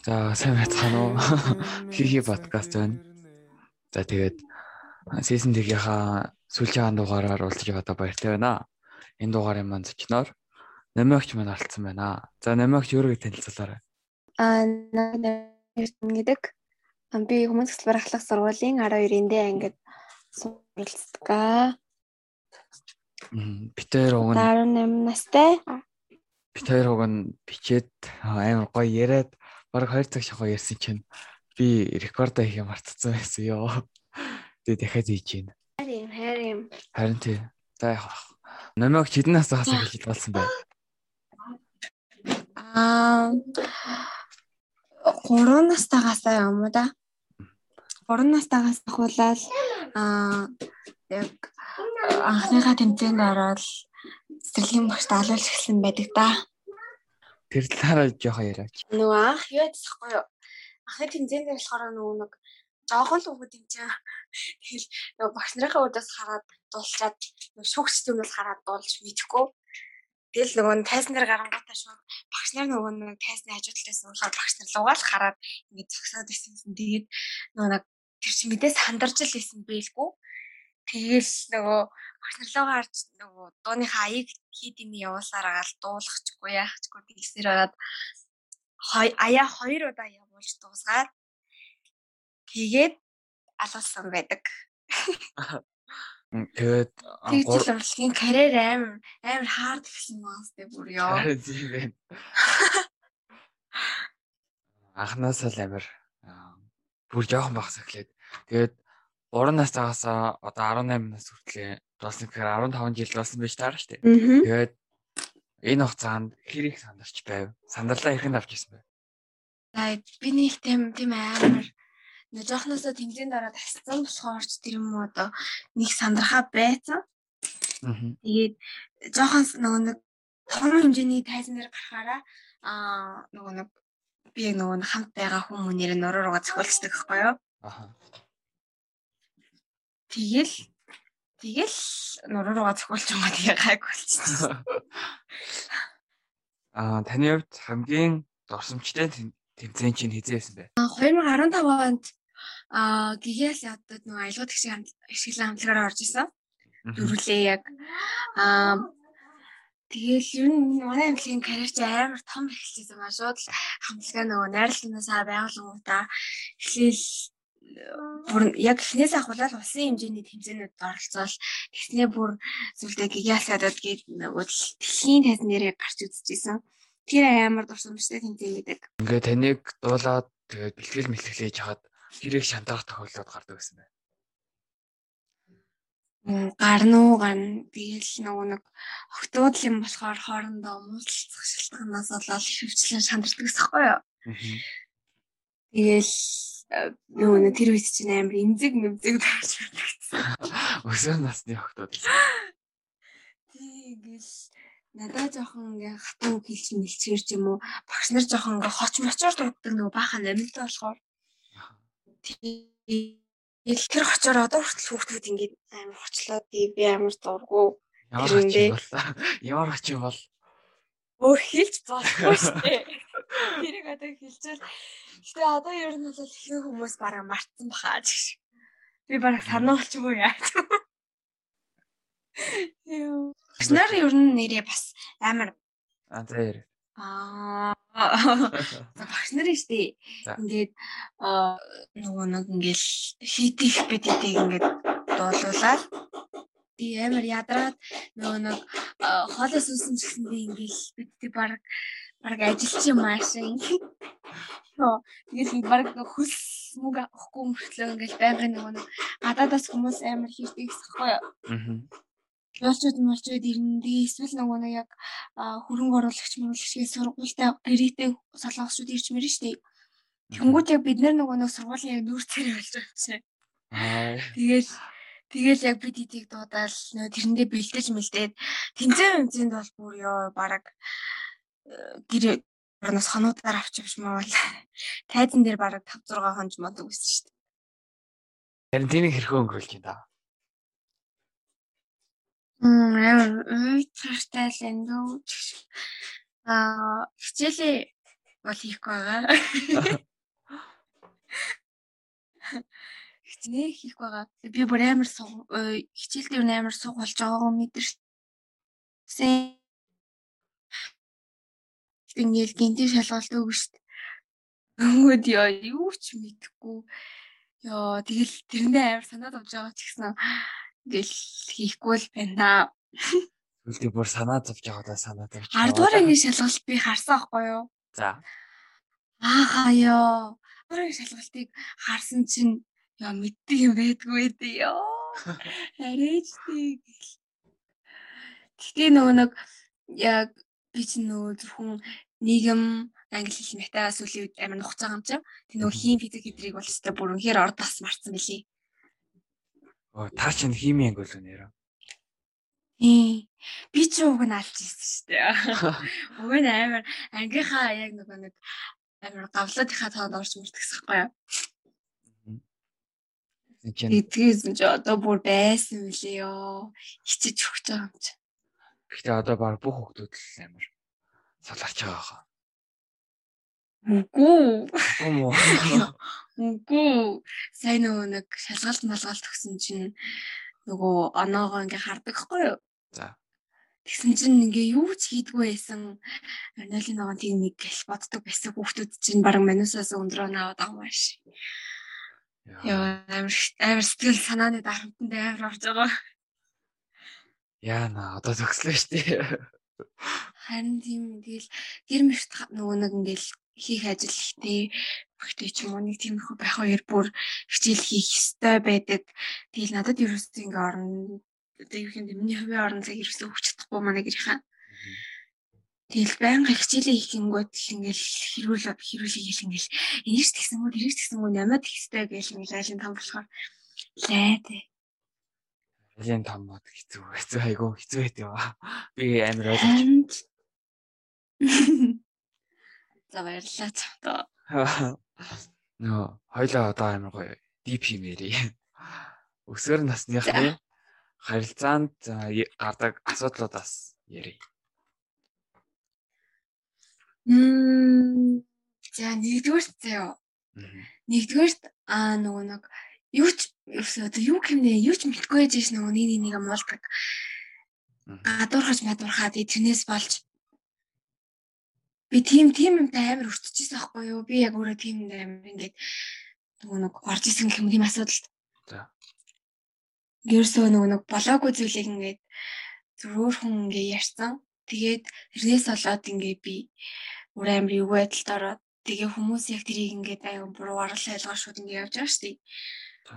За сайн байцгаана уу? Хихи подкаст байна. За тэгээд season 1-ийнхаа сүүлийн дугаараар уулзж яваадаа баяртай байна. Энэ дугаарын маань зочноор Намагч маань оролцсон байна. За Намагч өөрөө танилцуулаарай. Аа намайг гэдэг. Би хүмүүс хөтөлбөр ахлах сургуулийн 12-нд ангид суралцдаг. Битээр уг нь 18 настай. Битээр уг нь бичээд амар гоё яриад баг 2 цаг шахуу ярьсан чинь би рекордо хийх мартцсан байсан ёо. Тэгээ дахиад хийж гин. Харин харин. Харин тий. За яах вэ? Намайг хэдэн насаас хэлж болсон бэ? Аа 3 настайгаасаа юм уу да? 3 настайгаас ахуулаад аа яг анхныхаа тэмцээнд ороод цэцэрлэгийн багш даалуулж эхэлсэн байдаг да. Тэр талаараа жоохон яриач. Нөгөө анх юу яцсахгүй юу? Анхны тэмцээнд болохоор нөгөө нэг жоохон л өгөө тэмцээ. Тэгэл нөгөө багш нарынхаа үдээс хараад дуулчаад нөгөө шүүгч юмнаас хараад дуулж мэдэхгүй. Тэгэл нөгөө тайзан дээр гарангуудаа шууд багш нар нөгөө нэг тайзны хажуудлаас уулаад багш нар лугаал хараад ингээд зогсоод ирсэн. Тэгээд нөгөө нэг тэр чи мэдээс сандарч л исэн бэлгүй. Тэгэл нөгөө багш нарлуугаа харж нөгөө дууныхаа аяыг хийдийн явуулсаар агаал дуулахчгүй яахчгүй тэгсээр ороод аяа хоёр удаа явуулж дуусгаад тэгээд алуулсан байдаг. Тэгээд тэгж л урлагийн карьер амар амар хаард гэсэн маастай бүр ёо. Тийм байна. Анхнаасаа л амар бүр жоохон багс эхлээд тэгээд 3 настайгаас одоо 18 нас хүртлээ болсон гэхээр 15 жил болсон байж таарна шүү дээ. Тэгээд энэ хугацаанд хэр их сандарч байв? Сандарлаа ихэн авч ирсэн бэ? За би нэг тийм тийм амар нэг жоохносоо тэмцээнд ороод тасцсан болохоор ч тэр юм уу одоо нэг сандрахаа байцсан. Тэгээд жоохон нөгөө нэг том хэмжээний тайзан дээр гарахаараа аа нөгөө нэг би нөгөө хамт байгаа хүмүүнээр нуруу руугаа зохиолчдаг байхгүй юу? Аха. Тэгэл тэгэл нуруу руугаа зохиолч юм аа тэгээ гайг болчихсон. Аа таны хувьд хамгийн дурсамжтай тэмцээн чинь хизээсэн бэ? 2015 онд аа гигээс ядад нөгөө аялал тэгшиг ашиглан хамтлагаараа орж исэн. Дөрүлээ яг аа Тэгэл ер нь манай амлын карьер чи амар том эхэлчихсэн ба шууд хамтлагаа нөгөө найрлалнаасаа байгууллагуудаа эхлээл бүр яг эхнээс ахуулаад улсын хэмжээний тэмцээнүүд оролцоол тэгснээ бүр зүйлдээ гигиасадад гээд нөгөө дэлхийн тайзан нэрээ гарч үзчихсэн. Тэр амар дурсамжтай тэмцээн гэдэг. Ингээ таныг дуулаад тэгээд бэлтгэл мэлтгэлээж хаад хэрэг шантарах тохиолдлууд гардаг байсан байна. Гарна уу гарна. Тэгэл нөгөө нэг октоодл юм болохоор хоорондоо муулцах шалтгаанаас болоод хөвчлэн шандардаг гэсэн юу? Тэгэл нөгөө тэр үед чинь амар эмзэг мэмзэг таарч байдаг. Өсөө насны октод. Тэгэл надад жоохон ингээ хатан үг хэлж мэлчгэр ч юм уу багш нар жоохон ингээ хоч мочоор дууддаг нөгөө баахан амилтаа болохоор тэгэл тэр хочоор одоо хүртэл хүүхдүүд ингээ амар хочлоод би амар дургу Ямар хоч бол ямар хоч бол өөр хэлж болохгүй шүү дээ. Тэрийг одоо хэлчихвэл гэтээ одоо ер нь бол ихэнх хүмүүс бараг мартсан бахаа гэж. Би бараг сануулч юм уу яаж. Юу. Нар ер нь нэрээ бас амар А зэр. Аа багш нарын штий. Ингээд нөгөө нэг ингээл хийдих бэдийг ингээд дуулуулаад би амар ядраад нөгөө нэг хоолоос үсэн гэсэн би ингээл бидти баг юм аашаа ингээд. Йоо тэгэл баг хөлс мөнгө авахгүй мөртлөө ингээл байнгын нөгөө нэг гадаадас хүмүүс амар хийдэг гэсэхгүй юу. Аа Ялчуд малчуд ирэндээ эсвэл нөгөө нэг яг хөрөнгө оруулагч мөрөлгчгийн сургуультай гэрээтэй солонгосчууд ирж мэрэн штэ. Тэнгүүд яг бид нар нөгөө нэг сургуулийн яг нүүр царай болж байгаа чинь. Тэгэл Тэгэл яг бид эдийг дуудаал нөө тэрэндээ бэлдэж мэлдээд тэнцэн тэнцэнд бол бүр ёо бараг гэр орноос хонуудаар авчивч маа бол тайзан дээр бараг 5 6 хонж модог байсан шүү дээ. Харин тийм хэрхэн өнгөрүүлж байна. Мм амар үй цартай л энэ дөө. Аа хичээлээ бол хийхгүй байгаа. Хичнээн хийх байгаа. Би бүр амар суг хичээл дээр амар суг болж байгаагаа мэдэрсэн. Ингээл гинти шалгалт шүү дээ. Өнгөд яа юу ч мэдэхгүй. Яа тэгэл тэрэндээ амар санаад авч байгаа ч гэсэн ингээл хийхгүй л байна. Үлдээ бүр санаа зовж байгаадаа санаа зовж. 10 дугаар ангийн шалгалт би харсан байхгүй юу? За. Ааха ёо. Дугаар шалгалтыг харсан чинь яа мэддэг юм байдгүй дээ ёо. Арайч тийг. Гэтэ нөгөө нэг яг би чинь нөгөө зөвхөн нийгэм англи хэл математикаас үлийн үед амар нухацаа юм чинь. Тэг нөгөө хийм физик гэдрийг бол өстой бүр үнэхээр ордоос марцсан билий. Оо та чинь хими анги болов нэрэ. Ээ. Би ч уг нь алж ирсэн шүү дээ. Уг нь амар ангийнхаа яг нөгөө нэг амар гавлуудынхаа тоонд орж мөрдгсэхгүй юу? Эдгээс ч одоо бүр байсан үлээ ёо. Хичиж өгч байгаа юм чи. Гэхдээ одоо баг бүх хүмүүс л амар саларч байгаа хаа. Үгүй. Үгүй. Сайн нөгөө нэг шалгалт малгалт өгсөн чинь нөгөө оноогоо ингээ хардаг хгүй юу? За. Тэгсэн чинь ингээ юу ч хийдгүй байсан. Нойлын ногоон тийм нэг гэл боддог байсан хүүхдүүд чинь баг манусаас өндрөө наваад байгаа маш. Яа амар амар сэтгэл санааны дарамтанд амар орж байгаа. Яана одоо төгслөө штий. Харин тийм тэгэл гэр мэрт нөгөө нэг ингээл хийх ажил ихтэй багтай ч юм уу нэг тиймэрхүү байх хоёр бүр хичээл хийх ёстой байдаг. Тэгэл надад ерөөсөө ингээ орно. Одоо юу юм миний хувийн орон цаг ерөөсөө өгч чадахгүй манай гэрийнхэн. Тэгэл байнга хичээлээ хийх гингүүд ингээл хэрүүл хэрүүл хийгээл ингээл энэш тэгсэн мүү тэрэж тэгсэн мүү намайг тэгстэй гээл ингээл айлын там болохоор лээ дээ. Айлын там мод хэцүү хэцүү айгу хэцүү байт юм аа. Би амар ойлгож. За баярлалаа цавтаа. Нөө хоёлаа одоо амар гоё дип химээрээ. Өсвөр насныхны харилцаанд гардаг асуудлуудаас ярив. Мм за нэгдүгээрт заяа. Нэгдүгээрт аа нөгөө нэг юу ч одоо юу гэмнэ юу ч мэдгүй яж нөгөө нэг нэг амуулдаг. Гадуурхаж мадуурхаад тэрнээс болж би тийм тийм юмтай амар өртчихсэн байхгүй юу? Би яг өөрөө тийм амар ингээд нөгөө нэг орж исэн гэх юм тийм асуудалд. За. Ерөөсөө нөгөө нэг болоогүй зүйлийг ингээд зөрөөр хүн ингээд ярьсан. Тэгээд тэрнээс болоод ингээд би өөр амар юу байдалд ороод тэгээ хүмүүс яг тэрийг ингээд аюу буруу аргал ойлгоо шууд ингээд явж байгаа шүү дээ.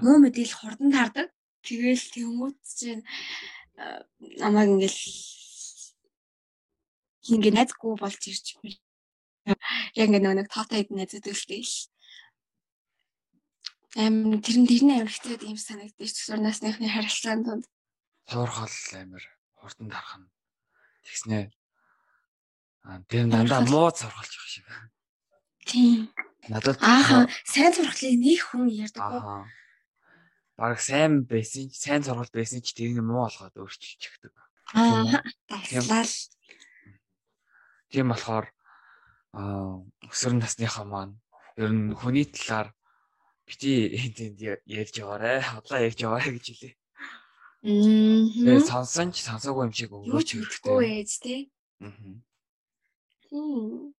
Муу мэдээл хурдан тардаг. Тэгээл тэнгуут чинь намайг ингээд ингээ найзгүй болж ирж яг ингээ нэг тоотой хэд найзууд үлдээл. Амин тэр нь тэр нь амар хэцүү юм санагдчих зүр насныхны харилцаанд донд. Цоорхол амар хурдан тарах нь. Тэгснээ аа тэр дандаа муу цорхолж байгаа шиг. Тийм. Надад ааха сайн цорхлыг нэг хүн ярьдаг. Аа. Бараг сайн байсан, сайн цорхол байсан ч тэрийг муу болгоод өөрчилчихдэг. Аа. Таслал. Тийм болохоор аа өсвөр насныхаа маань ер нь хүний талаар бити энд ярьж байгаарэ. Хотлоо ярьж байгаарэ гэж хэлээ. Мм. Сонсон ч сонсоогүй юм шиг өгөөч хэрэгтэй. Үгүй ээж тий. Аа. Тийм.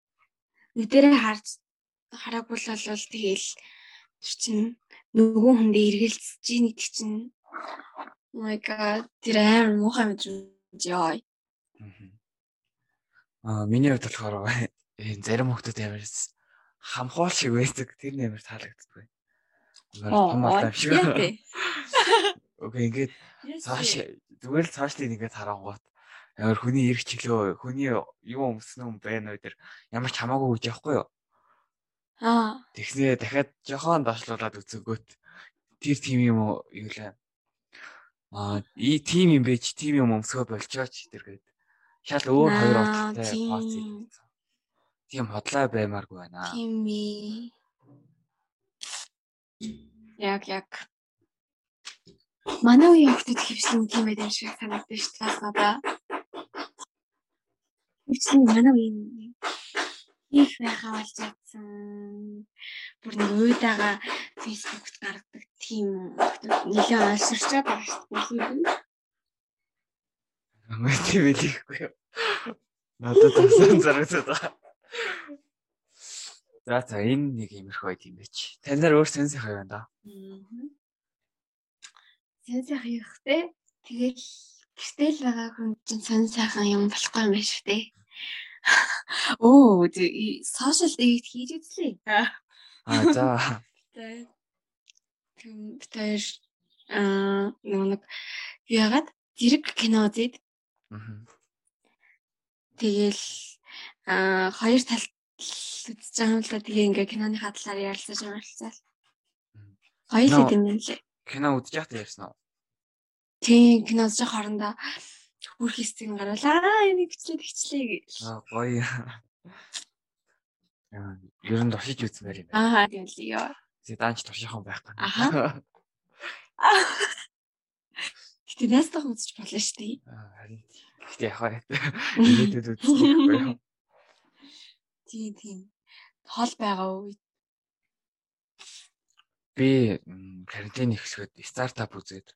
Нүдэрээ харж хараагүй л бол тэгэл тэр чинь нөгөө хүндээ эргэлзэж ийн гэдэг чинь Oh my god тэр амар муухай мэдрэмж яа. Аа миний хувьд болохоор энэ зарим хүмүүс амар хамхуул шиг байдаг. Тэр нэмэр таалагддаг. Том алаа шиг. Окей ингээд цааш зүгээр л цаашлыг ингээд харангуут ямар хүний эрх чөлөө хүний юу өмснө юм байна уу тэр ямар ч хамаагүй үж явахгүй юу. Аа. Тэгснээ дахиад жохон доошлуулад үзэгөөт тэр тим юм уу юу лээ. Аа и тим юм байж тим юм өмсгөө болчооч тэр гээд шал өөр хоёр утгатай бац тийм хотлой баймааргүй байна. Тийм ээ. Яг яг. Манай хөвслэн тийм байд юм шиг санагдаж шүү дээ. Хөвслэн манай үеийн их байхаа болж чадсан. Бүр нэг уйдаага фэйсбүүкт гаргадаг тийм нэлээд олширчаад байгаа шүү дээ. Амаа тийм хэлэхгүй юу. Надад тасан зарагдаад байгаа. За за энэ нэг иймэрхүү байт юм биш. Тань нар өөр сэн сайхан байна да. Сэн сайхан ихтэй. Тэгэл гэртэл байгаа хүн чинь сэн сайхан юм болохгүй юм байна шүү дээ. Оо, сошиал дэйт хийж үзлээ. Аа за. Тэм тэр аа нэг яагаад зэрэг кино үзээд. Аа. Тэгэл аа хоёр талд үзэж байгаа юм л да. Тэгээ ингээ киноны хадлаар ярилцаж ярилцаал. Хоёул юм юм лээ. Кино үзэж яхад ярьсан уу? Тийм кино үзэж хоорондоо бүр хийсцэн гарвал аа энийг бичлээ бичлээ гэж. Аа гоё. Яа, ер нь туршиж үзмээр юм байна. Аа тийм л ёо. Зиданч туршихан байх гэнэ. Аа. Гэтэ найстах үзэж болно шүү дээ. Аа харин. Гэтэ яхаа. Байхгүй юу? Тийм тийм. Хол байгаа үед би карантин эхлэхэд стартап үзээд.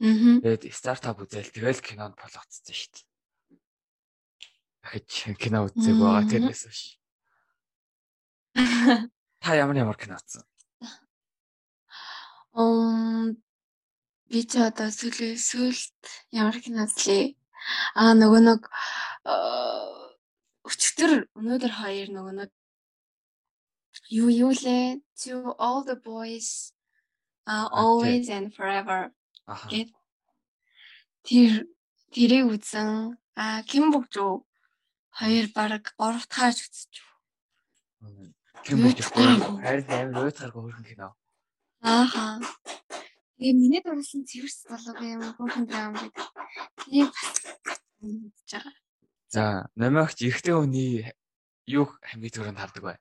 Тэгээд стартап үзэл тэгэл кинонд болгоцсон шүү дээ. Дахиж кино үзег байгаа тэрнээс биш. Та ямар ямар кино үзсэн? Ом би ч одоо сүүл сүүлд ямар кино үзлээ? Аа нөгөө нэг өчтөр өнөөдөр хоёр нөгөө нэг юу юу лээ to all the boys uh, always and forever Гэт тэр тэрийг үзэн а Ким Богжоо хоёр баг 3 дахь үзчих. Ким Богжоо харин амар уйтгаргүй хөрхөн кино. Ааха. Тэгээ миний дурлсан цэвэрс болов юм хөрхөн драм гэдэг. Тэрийг бас үзэж байгаа. За, номогч эрэгтэй хүний юу хамгийн түрүүнд хардаг бай?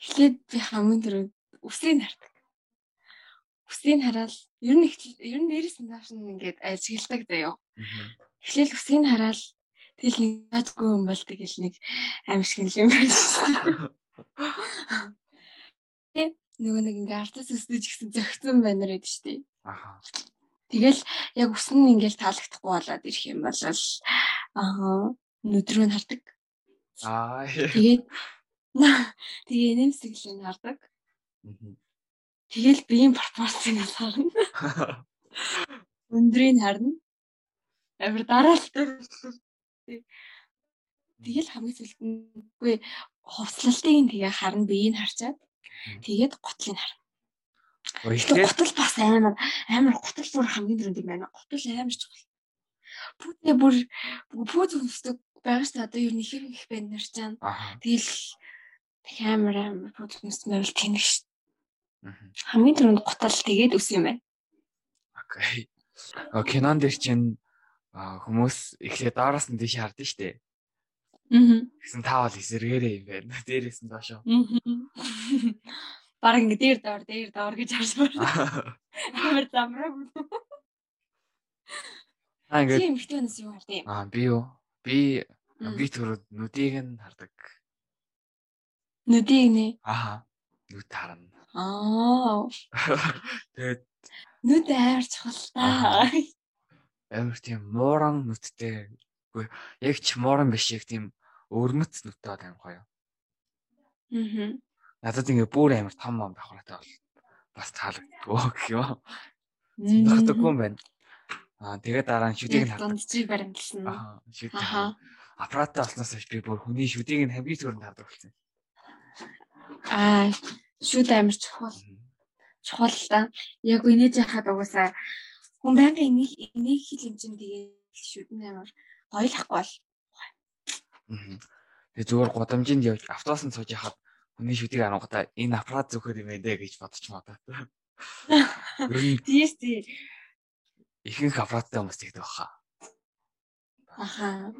Эхлээд би хамгийн түрүүнд үсрийг хардаг хүсийг хараад ер нь ер нь дээрээс нь цааш нь ингээд ажигладаг заяо. Эхлээл хүсийг хараад тэгэл нэг таадгүй юм бол тэгэл нэг аимшиг юм байна. Тэг нөгөө нэг ингээд артист өсдөж гисэн зөгцөн байна рээд штий. Аха. Тэгэл яг үс нь ингээд таалагдахгүй болоод ирэх юм бол аа нүдрөө хардаг. Аа. Тэгээд тэгээ нэмсэглэн хардаг. Аа Тэгэл биеийн пропорцийг харна. Өндрийг харна. Амар дараалтай. Тэгэл хамгийн сүүлд нь үгүй хувцлалтыг нь тэгээ харна биеийг харчаад тэгээд гутлыг харна. Тэгэхээр гутал бас амар амар гутал бүр хамгийн дөрөнд юм байна. Гутал амар чухал. Пүтэ бүр пүт хүмүүстэй байгаа шүү дээ. Одоо юу нэг их байна нар чам. Тэгэл амар амар пүт хүмүүстэй байвал тэнэг шүү Хамгийн түрүүнд гутал тэгээд үс юм байна. Окей. Кинон дээр чинь хүмүүс эхлээд доороос нь тийш хардсан шүү дээ. Аа. Тэгсэн таавал эсэргээрээ юм байна. Дээрээс нь доошоо. Бараг ингэ дээр доор дээр доор гэж харж байна. Амар замраг. Аа ингэ. Тийм ихтэнэс юу хардیں۔ Аа би юу? Би би түрүүд нүдийг нь хардаг. Нүдийг нэ. Аа. Нүд харна. Аа. Тэгээд нүд амар чухал та. Амар тийм мууран нүдтэй. Үгүй яг ч мууран биш яг тийм өрмөц нүдтэй амар гоё. Аа. Надад ингээ бүр амар том байх хэрэгтэй бол бас таалагддаг гэх юм. Зогтөггүй юм байна. Аа тэгээ дараа нь шүдийг нь хардаг. Дундчиг баримтлсан. Аа шүд. Аппаратаа олсноос би бүр хүний шүдийг нь хамгийн түрүүнд хардаг болсон. Аа шүүд амир чухал. Чухал та. Яг инээж яхад угаасаа хүн байнга энийг энийг хэл хэмжин тэгээд шүүд амар гоёлахгүй бол. Тэгээ зүгээр гудамжинд явж автобусанд сууж яхад хүний шүдийг анугатаа энэ аппарат зөвхөр юм ээ гэж бодож мадаа. Тийш тий. Ихэнх аппараттай хүмүүс тэгдэг баха. Аха.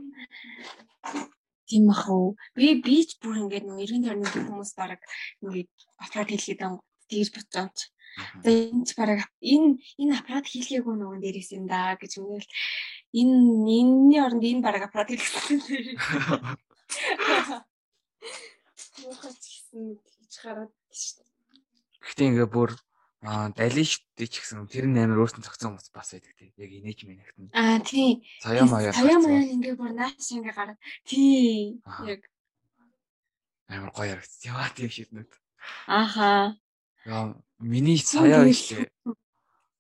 Тийм ах уу. Би би ч бүр ингээд нэг 90 тойрны хүмүүс баг ингээд аппарат хийлгээд ан тэгж бодсооч. Тэгээ энэ ч баг энэ энэ аппарат хийлгээгүй нөгөө дээрээс юм да гэж мэгэл энэ энэний оронд энэ баг аппарат хийлгэсэн. Муухайч гэсэн гэж гараад шүү дээ. Гэхдээ ингээ бүр Аа далин штэ ч гэсэн тэр нь амар өөртөө зохицсон хүмүүс бас байдаг тий. Яг инээж минийхт нь. Аа тий. Сая маяа. Сая маяа ингээ бүр нааш ингээ гараад тий. Яг амар гоё харагдчих. Яа тийм шиднүүд. Ааха. Яа миний сая ишлээ.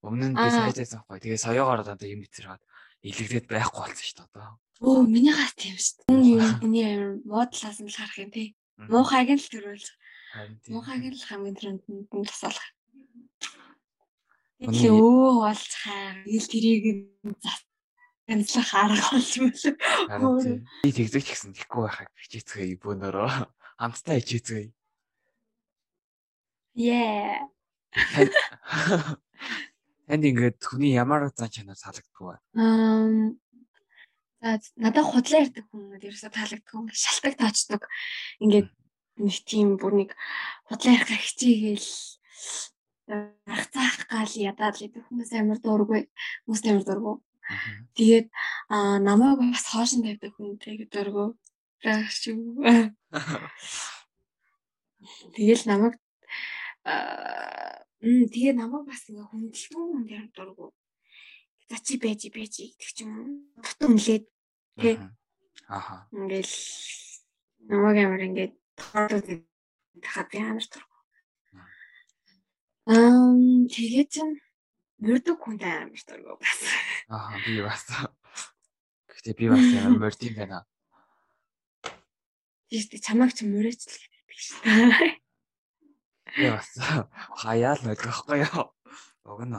Өмнө нь би саяжсэн байхгүй. Тэгээ саягаар одоо юм битэрхад илэгдээд байхгүй болсон шүү дээ одоо. Оо миний гас тийм шүү дээ. Миний амар модлаас нь л харах юм тий. Муухайг нь л төрүүлж. Муухайг нь л хамгийн түрүүнд нь тасалах. Тэгээ өө болж хаа. Ил тэрийг ганцлах арга болж мөлөө. Би тэгзэг ч гэсэн тэггүй байхаг хичээцгээе бөөнөрөө. Хамтдаа хичээцгээе. Yeah. Энд ингээд хүний ямар зан чанар таалагддаг вэ? Аа За надад худлаа ярьдаг хүмүүс ерөөсө таалагддаг. Шалтак таачдаг. Ингээд нэг тийм бүр нэг худлаа ярих хичээгээл аргацаах гал ядаад л идэх хүмүүс амар дурггүй хүмүүс амар дурггүй. Тэгээд аа намайг бас хоошин тавьдаг хүнтэй дурггүй. Тэгэл намайг аа тэгээ намайг бас ингээ хүндэлтгүй хүн амар дурггүй. За чи байж байж гэдэг ч юм уу. Бутан нэлээд тий. Аха. Ингээл намайг амар ингээд тоолоод тахад амар дурггүй. Аа тэгээд чинь мөрдөг хүнтэй амар дургу бас. Аа би бас. Гэхдээ би бас амар мөрд юм байна. Тийш чамайг ч мөрөөч л гэдэг шүү. Би бас хаяал байхгүй юу? Уг нь.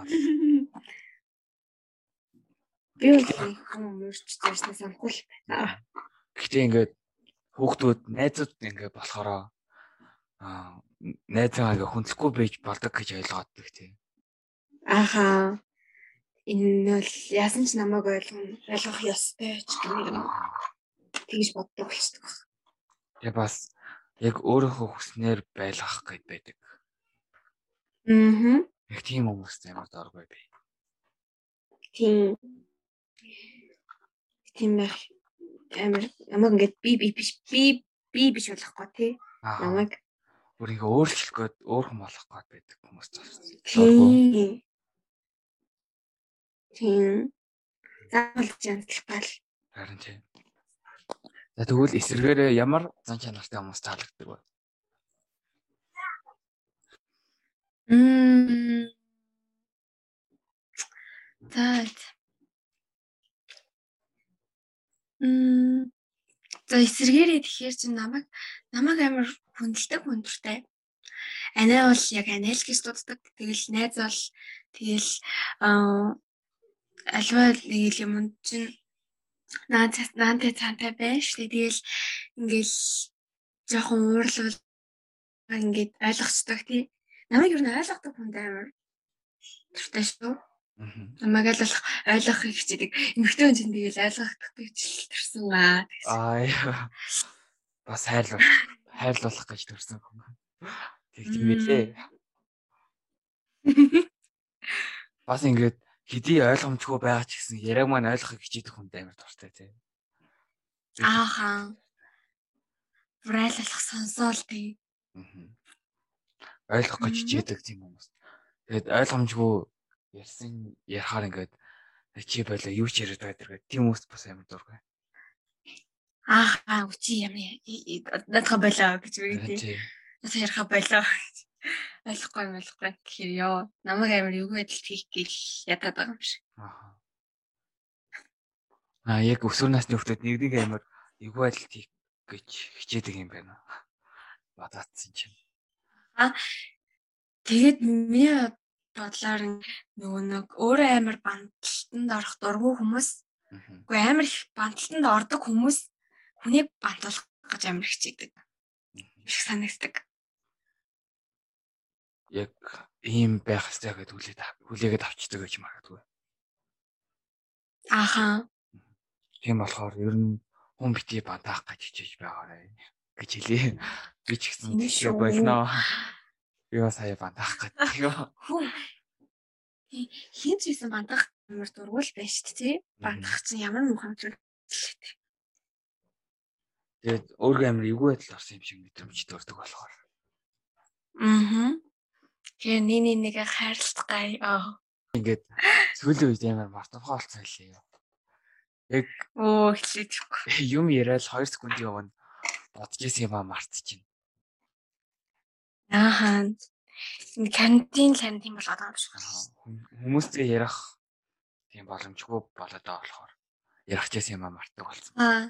Би бол хүн мөрч дээрснээ санахгүй л байна. Гэхдээ ингээд хүүхдүүд найзууд ингээд болохоро аа найзаагаа хүндлэхгүй байж болдог гэж ойлгоод тийм. Ааха. Энэ бол яасан ч намайг ойлгох ойлгох ёстой ч гэмээр тэгж боддог болчихдог. Тэгээ бас яг өөрийнхөө хүснээр байлгах гэд байдаг. Аа. Яг тийм хүмүүс амар доргой би. Тийм. Тийм байх. Амар намайг ингээд би би биш би би биш болохгүй тий. Намайг өөрийгөө өөрчлөх гээд өөр хүм болох гээд байдаг хүмүүс тийм. Тийм. Заавал жандлах гал. Харин тийм. За тэгвэл эсвэргээрээ ямар зан чанартай хүмүүс таалагддаг вэ? Мм. За. Мм. За эсвэргээрээ тэгэхээр чи намайг намайг амар хүндэлдэг хүндэртэй. Анаа бол яг анайл гэж дууддаг. Тэгэл найз бол тэгэл альва нэг юм чинь наад наантай цаантай байна шүү дээ. Тэгэл ингээл жоохон уурлал ингээд ойлгоцдог тий. Намайг юу н ойлгодог хүн амар дуртай шүү. Намайг л ойлгохыг хичээдэг. Эмэгтэй хүн чинь тэгэл ойлгохдаггүй ч төрсөн аа. Аа. Бас хайрлах хайрлуулах гэж төрсэн хүн. Тэгж мэлээ. Бас ингээд хэдий ойлгомжгүй байгаа ч гэсэн яриаг маань ойлгохыг хичээдэг хүнд амар дуртай тий. Ааха. Брайлах сонсоол тий. Ойлгох гэж хичээдэг тийм хүмүүс. Тэгээд ойлгомжгүй ярьсан ярахаар ингээд чи болоо юу ч яриад байгаа дэргээ тийм хүмүүс бас амар дургай. Аа үчи юм надха болоо гэж үгүй. Надха яриха болоо. Ойлгохгүй юм ойлгохгүй гэхээр ёо намайг амар юу гэдэл хийх гээл ядаад байгаа юм шиг. Аа. Аа яг өсвөр насны хүмүүс нэг нэг амар юу гэдэл хийх гэж хичээдэг юм байна. Бадаацсан чинь. Аа тэгээд миний бодлоор нөгөө нэг өөрөө амар банталтанд орох дургүй хүмүүс Уу амар их банталтанд ордог хүмүүс хүнийг бантуулах гэж амар хичээдэг. Их санагддаг. Яг ийм байх хэрэгтэй гэдэг хүлээд хүлээгээд авчдаг гэж магадгүй. Ааха. Тийм болохоор ер нь хүн бити бантаах гэж хичээж байгаарэ гэж хэлээ. Би ч гэсэн тийш болно. Би бас хаяа бантаах гэдэг. Хүн хин ч гэсэн бантах амар дургуул байж шүү дээ. Бантах чинь ямар муухай зүйл Тэгээд өөрөө амар эвгүй байдал орсон юм шиг мэдрэмжтэй өрдөг болохоор. Аа. Тэгээ нэг нэгээ хайрлах гай. Ингээд сүүлийн үед амар мартамхай болсон хэлээ юу. Яг оо хэлээдгүй. Юм яриад 2 секундын өмнө бодож исэн юм а мартчихэв. Ааха. Карантин карантин болоод байгаа юм шиг. Хүмүүстэй ярих тийм боломжгүй болоод байгаа болохоор ярих гэсэн юм а мартдаг болсон. Аа.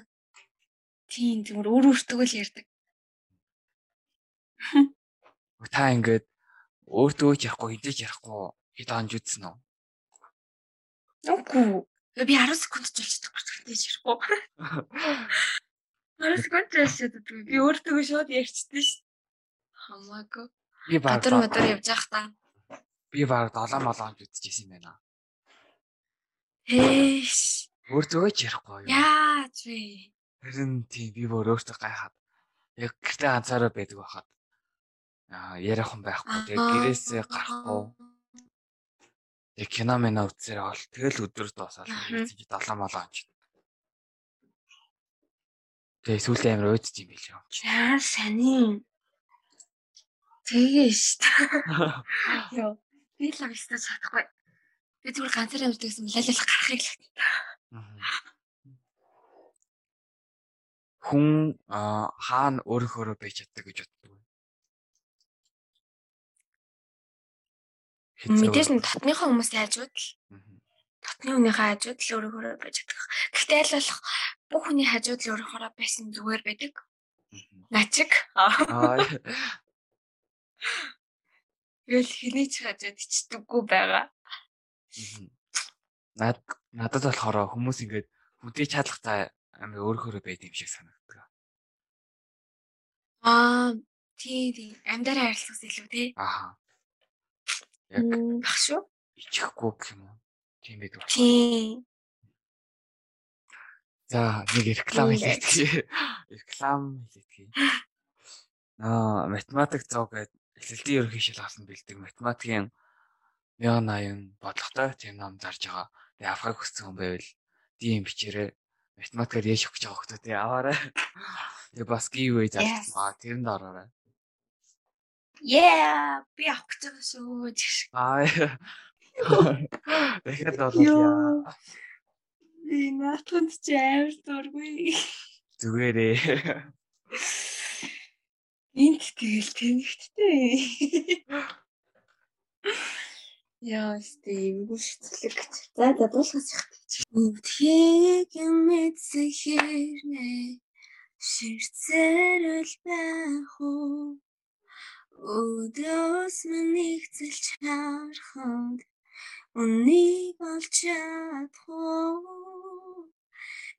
Тийм зүгээр өөр өөртөө л ярьдаг. Та ингээд өөртөө ч ярихгүй хідэж ярихгүй хэд анж үзсэн үү? Үгүй. Би 10 секунд ч болчихдог гэж ярихгүй. 10 секунд ч болчихдог. Би өөртөө шууд ярьчихдээ ш. Хамаагүй. Би баг өдөр өдөр явж та. Би баг 7 молоон үзчихсэн юм байна. Эш. Өөртөө ч ярихгүй юу? Яаж вэ? Харин тийм би бүр өөртөө гайхаад яг гэртээ ганцаараа байдаг байхад аа яриах хүн байхгүй. Тэгээ гэрээсээ гарахгүй. Тэгээ кино мэна үзсээр бол тэгэл өдөр дуусаад чи 7 молоо анч. Тэгээ сүүлийн амир өөдч юм билээ юм чи. Яа саний. Тэгээ шүү. Йоо. Би л авчихсан чадахгүй. Би зүгээр ганцаар амьд гэсэн лалал гарахыг л. Хүн хаана өөрөөхөөрөө байж чаддаг гэж боддог. Мэдээж нь дотныхоо хүмүүс хайжууд л. Дотны хүнийхээ хайжууд л өөрөөхөөрөө байж чаддаг. Гэхдээ аль болох бүх хүний хайжууд л өөрөөхөөрөө байсан зүгээр байдаг. Начиг. Аа. Тэгэл хэний ч хажууд ичдэггүй байгаа. Над надад болохоор хүмүүс ингээд хүнтэй чадлах та амар өөрөөрөө байд юм шиг санагддаг. Аа тий тий амьдараа харилцахс илүү тий. Аа. Яг баг шүү. Ичихгүй гэх юм уу? Тийм байдаг. Тий. За нэг реклам хийлээ. Реклам хийлээ. Аа математик зав гэдэг эхлэлтийн ерөнхий шил авсан бэлдэг математикийн 1080 бодлоготой тийм ном зарж байгаа. Тэгээ авахыг хүссэн хүн байвал дим бичээрэй. Математикаар яаш өгч байгаа хүмүүс тий аваарай. Тэгээ бас giveaway зарж байгаа. Тэрэнд ороорой. Yeah, би авах гэж байгаа шүү. Аа. Дахиад болоо. Би наатанд ч амар дургүй. Зүгээрээ. Энд тэгэл тэнэгттэй. Яа, стив гүшцлэг. За, за дуусгаж яах. Үтхийг мэдсэхэрнэ. Ширцэрэл байх уу? Өдөөс мэнийг зэлч харахад Үнийг олж чадах уу?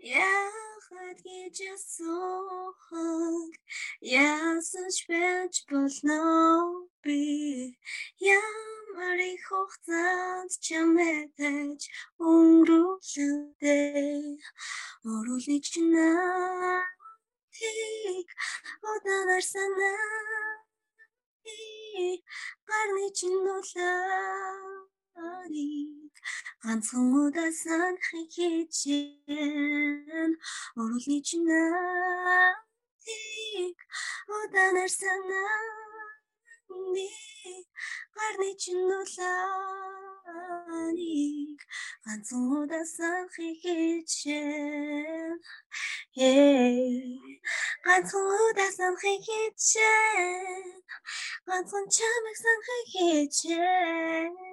Яхад гэж асуухад ясаж байж болно би. Ямар их хугацаанд чамэтэж өнгөрүүлээ оруулны чинаа тийг удаанаар санаа гарны чинуулаа ганцхан удаа санахыг хичээн оруулны чинаатыг удаанаар санааны гарны чинуулааныг. Ганцхан удаа санахыг хичээн. Ганцхан удаа санахыг хичээн. Ганцхан чамайг санахыг хичээн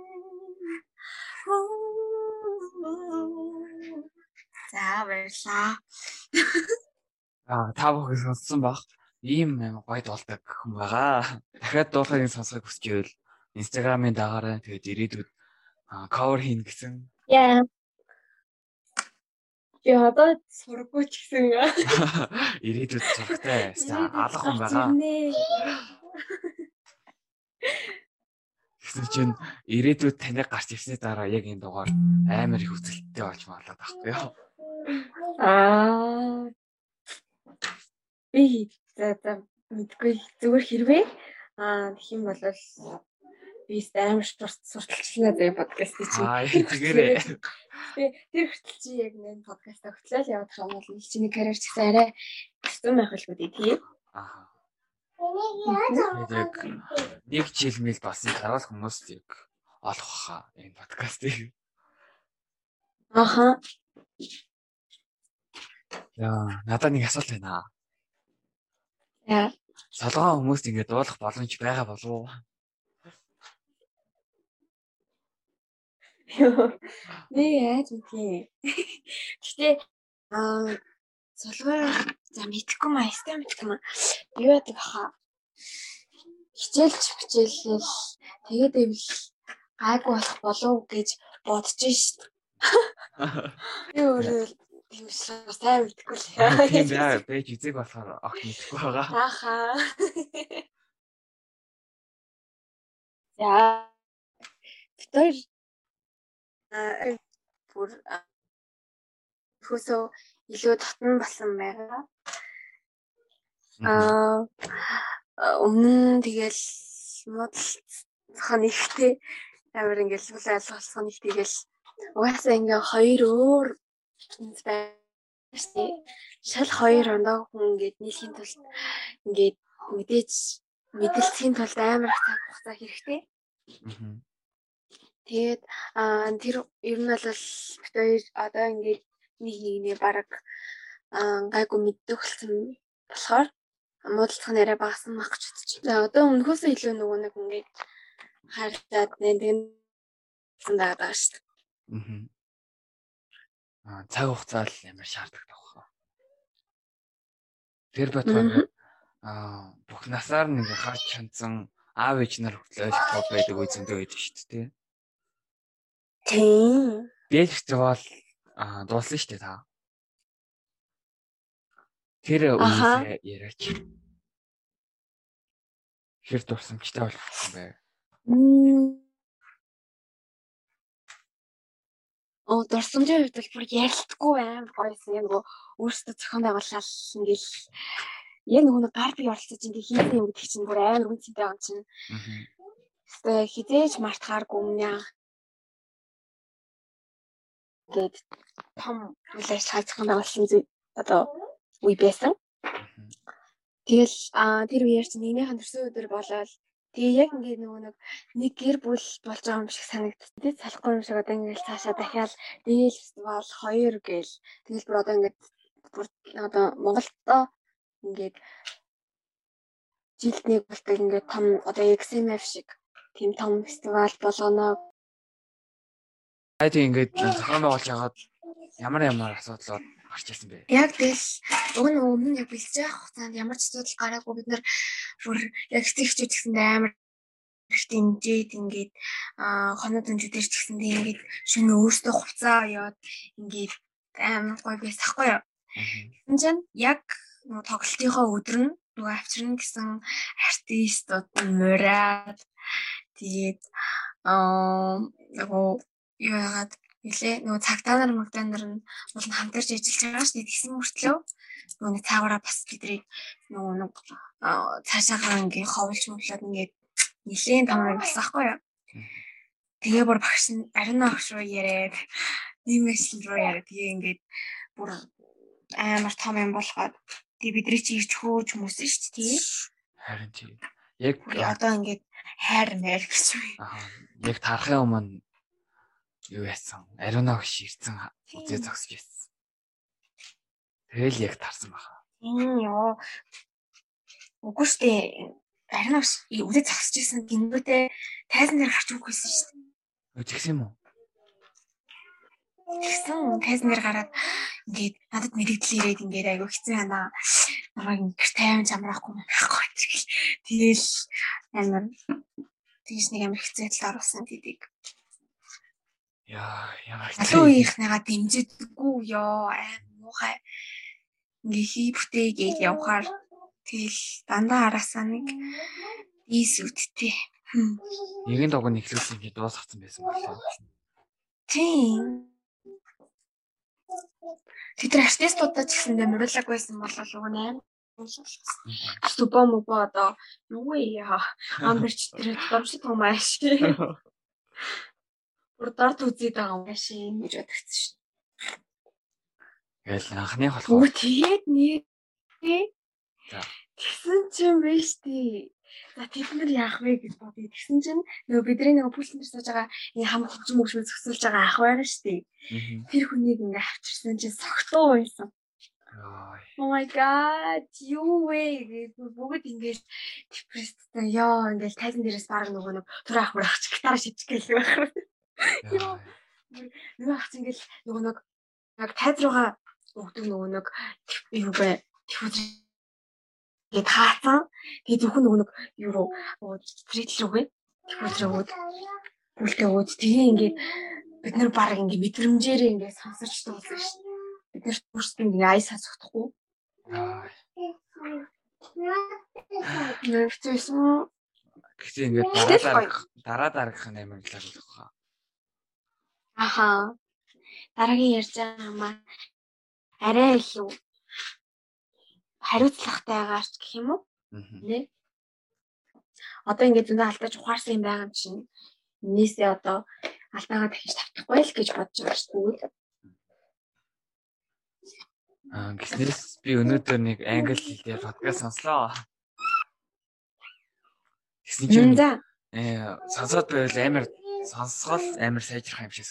За баярлаа. Аа та бүхэн сонссон баг. Ийм гоё дуулдаг хүн байгаа. Дахиад дуулахыг сонсохыг хүсчихвэл Instagram-ын дагаараа тэгээд ирээдүйд cover хийн гэсэн. Яа. Я одоо сургууч гэсэн. Ирээдүйд сурахтай. Алах хүн байгаа. Гэсэн чинь ирээдүйд таныг гарч ирсний дараа яг энэ дугаар амар их үзэлттэй болж маалаад байхгүй юу? Аа. Би за за мэдгүй зүгээр хэрвээ аа тэгэх юм бол би амар сурталчлаа зэ подкаст чи. Тэгээрээ. Тэр хүртэл чи яг нэг подкаст өгтлээ явах юм бол чиний карьер ч гэсэн арай хэцүү байх л үү тий. Аа. Яг нэг жил мэл болсон дараа хүмүүс яг олох хаа энэ подкастыг. Аха. Яа, надад нэг асуулт байна. Яа. Солгоо хүмүүст ингэ дуулах боломж байгаа болов уу? Би яаж үгүй. Гэтэ аа солгоо за мэдхгүй маа, эсвэл мэдхгүй маа. Юу яадаг хаа. Хичээлч хичээлэл тэгээд ивэл гайгүй болох болов уу гэж бодож шít. Би өөрөө юу сайн мэдгүй л яа. Бэж үзэг болохоор ах мэдхгүй байгаа. Ахаа. Яа. Тэр бүр хөөсөө илүү татан болсон байгаа. Аа өмнө нь тэгэл модалцхан ихтэй амар ингээл сүл айлгалсан их тэгэл угаасаа ингээ хоёр өөр байсан. Шал хоёр ондоо хүн ингээд нийлхийн тулд ингээд мэдээж мэдээлцхийн тулд амар цаг хугацаа хэрэгтэй. Тэгээд аа тэр ер нь бол бит хоёр одоо ингээд нэг нэгнээ баг гайгүй мэддэг болсон болохоор муудалцах нэрээ багасан мах гэж бодчих. За одоо өмнөхөөсөө илүү нөгөө нэг ингээд харилцаад нэгэн байгаа шүү дээ. Аа цаг хугацаа л ямар шаардлагатай баха. Тэр бодоход аа бүх насаар нэг харж чанцсан аав ээж нар хүртэл ойлгох байдаг үе зөндөө байдаг шүү дээ. Тийм. Бэл фестивал аа дууссан шүү дээ та. Тэр үеийнхээ яриач. Хэр дурсамжтай болсон бэ? Оо дурсамжийн хувьд бол бүр ярилцгүй аим гоёсэн юм гоо өөрсдөө зохион байгуулалт ингээл яг нөгөө гар би оролцож ингээ хийх юм гэдэг чинь бүр амар үнцэнтэй он чинь. Аа. Хизээж мартахааргүй өмнө гээд том үйл ажиллагаа байгуулсан одоо үе байсан. Тэгэл а тэр үеэр чинь нэгнийхэн төрсөн өдөр болоод тэгээ яг ингээд нөгөө нэг нэг гэр бүл болж байгаа юм шиг санагдсан. Тэ салахгүй юм шиг одоо ингээд цаашаа дахиад дээл фестивал 2 гээл тэгэл бүр одоо ингээд бүр одоо Монголдо ингээд жилд нэг болтой ингээд том одоо XMF шиг тийм том фестивал болгоно Тийм ингээд зохион байгуулж яагаад ямар ямар асуудлууд гарч ирсэн бэ? Яг тэгэл уг нь өмнө яг бэлж байгаа хугацаанд ямар ч асуудал гараагүй бид нар яг стихчүүд гэсэндээ амар дэмжээд ингээд аа хоноод өндөдөр ч гэсэндээ ингээд шинэ өөртөө хувцаа яваад ингээд амар гоё байсахгүй юу. Тэгсэн чинь яг тоглолтынхоо өдөр нь нөгөө авчирна гэсэн артистууд мураад тэгээд аа нөгөө юу яагаад нэлээ нөгөө цагтаа нар мөгдөө нар нь бол хамтарч ажиллаж байгаа шүү дээ. Тэгсэн мөртлөө нөгөө нэг цаагаараа бас бидний нөгөө нэг цаашаагаа ингээ ховлж мөвлөд ингээ нэлээд том юм болсон байхгүй юу. Тэгээ бүр багш нь ариун багш руу яриад нийгмийн руу яриад тэгээ ингээд бүр амар том юм болгоод тэгээ бидний чи ирч хөөж хүмүүс шүү дээ. Харин тийм. Яг одоо ингээд хайр маяг гэж. Аа. Яг тарахын өмнө юу яасан? Ариуна хөш ирсэн үзээ зогсож байсан. Тэгэл яг тарсан баха. Тийм ёо. Үгүй штэ. Ариуна хөш үзээ зогсож байсан гингүүтээ тайзан дээр гарч өгөхөөсөн штэ. Тэгсэн юм уу? Тэгсэн тайзан дээр гараад ингээд надад мэрэгдэл ирээд ингээд айгүй хэцүү байна. Намайг ингээд тайван чамраахгүй байхгүй тэгэл. Тэгэл амар тэгж нэг амар хэцүү байдал оруулсан тийдэг. Яа, ямар Залуу үеийнхнийгаа дэмжидэггүй ёо аим муухай. Ингээ хий бүтээ гэж явхаар тэгэл дандаа араасаа нэг ийс үдтэй. Нэгэн догоо нэхлүүлсэн ингээ дуусгацсан байсан болоо. Тийм. Тэд артистуудаа ч гэсэндээ мөрөлөг байсан болол уг нь Супо мопо одоо юу яа амберч тэр домшид том ааш. Урдаар үзээд байгаа юм ааш гэж бодогдсон шүү. Тэгэл анхны болох. Үгүй тэгээд нэг Тэгсэн чинь биш тий. За тэд нар яах вэ гэж бодъё. Тэгсэн чинь нөгөө бидний нөгөө пүүлтэн дээр сууж байгаа энэ хам хөвчм мөвчмө зөксөлж байгаа ах байгаа шүү дээ. Тэр хүнийг ингээ авчирсан чинь согтуу байсан. Oh my god, юу вэ бүгд ингэж депресстэй ёо ингээл тайзан дээрээс баг нөгөө нэг тур ах мурах ч гитар шивчих гээл байх. Ёо. Нөгөө ах ингээл нөгөө нэг яг тайз руугаа өгдөг нөгөө нэг юу бэ? Тэхүүз гээд хаацсан. Тэгээд зөвхөн нөгөө нэг юу руу фритл рүүгээ рүүгээд үлдээ ууд тэгээ ингээд бид нар баг ингээд мэдрэмжээрээ ингээд сонсож дуусна шүү дээ бид нар бүрст ингээ ай. Нэрчсэн. Гэхдээ ингээ дараа дарах дараа дарах амар л байгаа. Аха. Дараагийн ярьж байгаа маа арай их юу хариуцлагатайгаарч гэх юм уу? Нэ? Одоо ингээд зөндөө алдаж ухаарсан юм байгаа юм чинь. Энээсээ одоо алдаагаа дахиж тавтахгүй л гэж бодож байгаа шүү дээ. Аа гиснээс би өнөөдөр нэг англи хэлээр подкаст сонслоо. Тэгсэн чинь э сонсоод байвал амар сонсгол амар сайжрах юм шиг.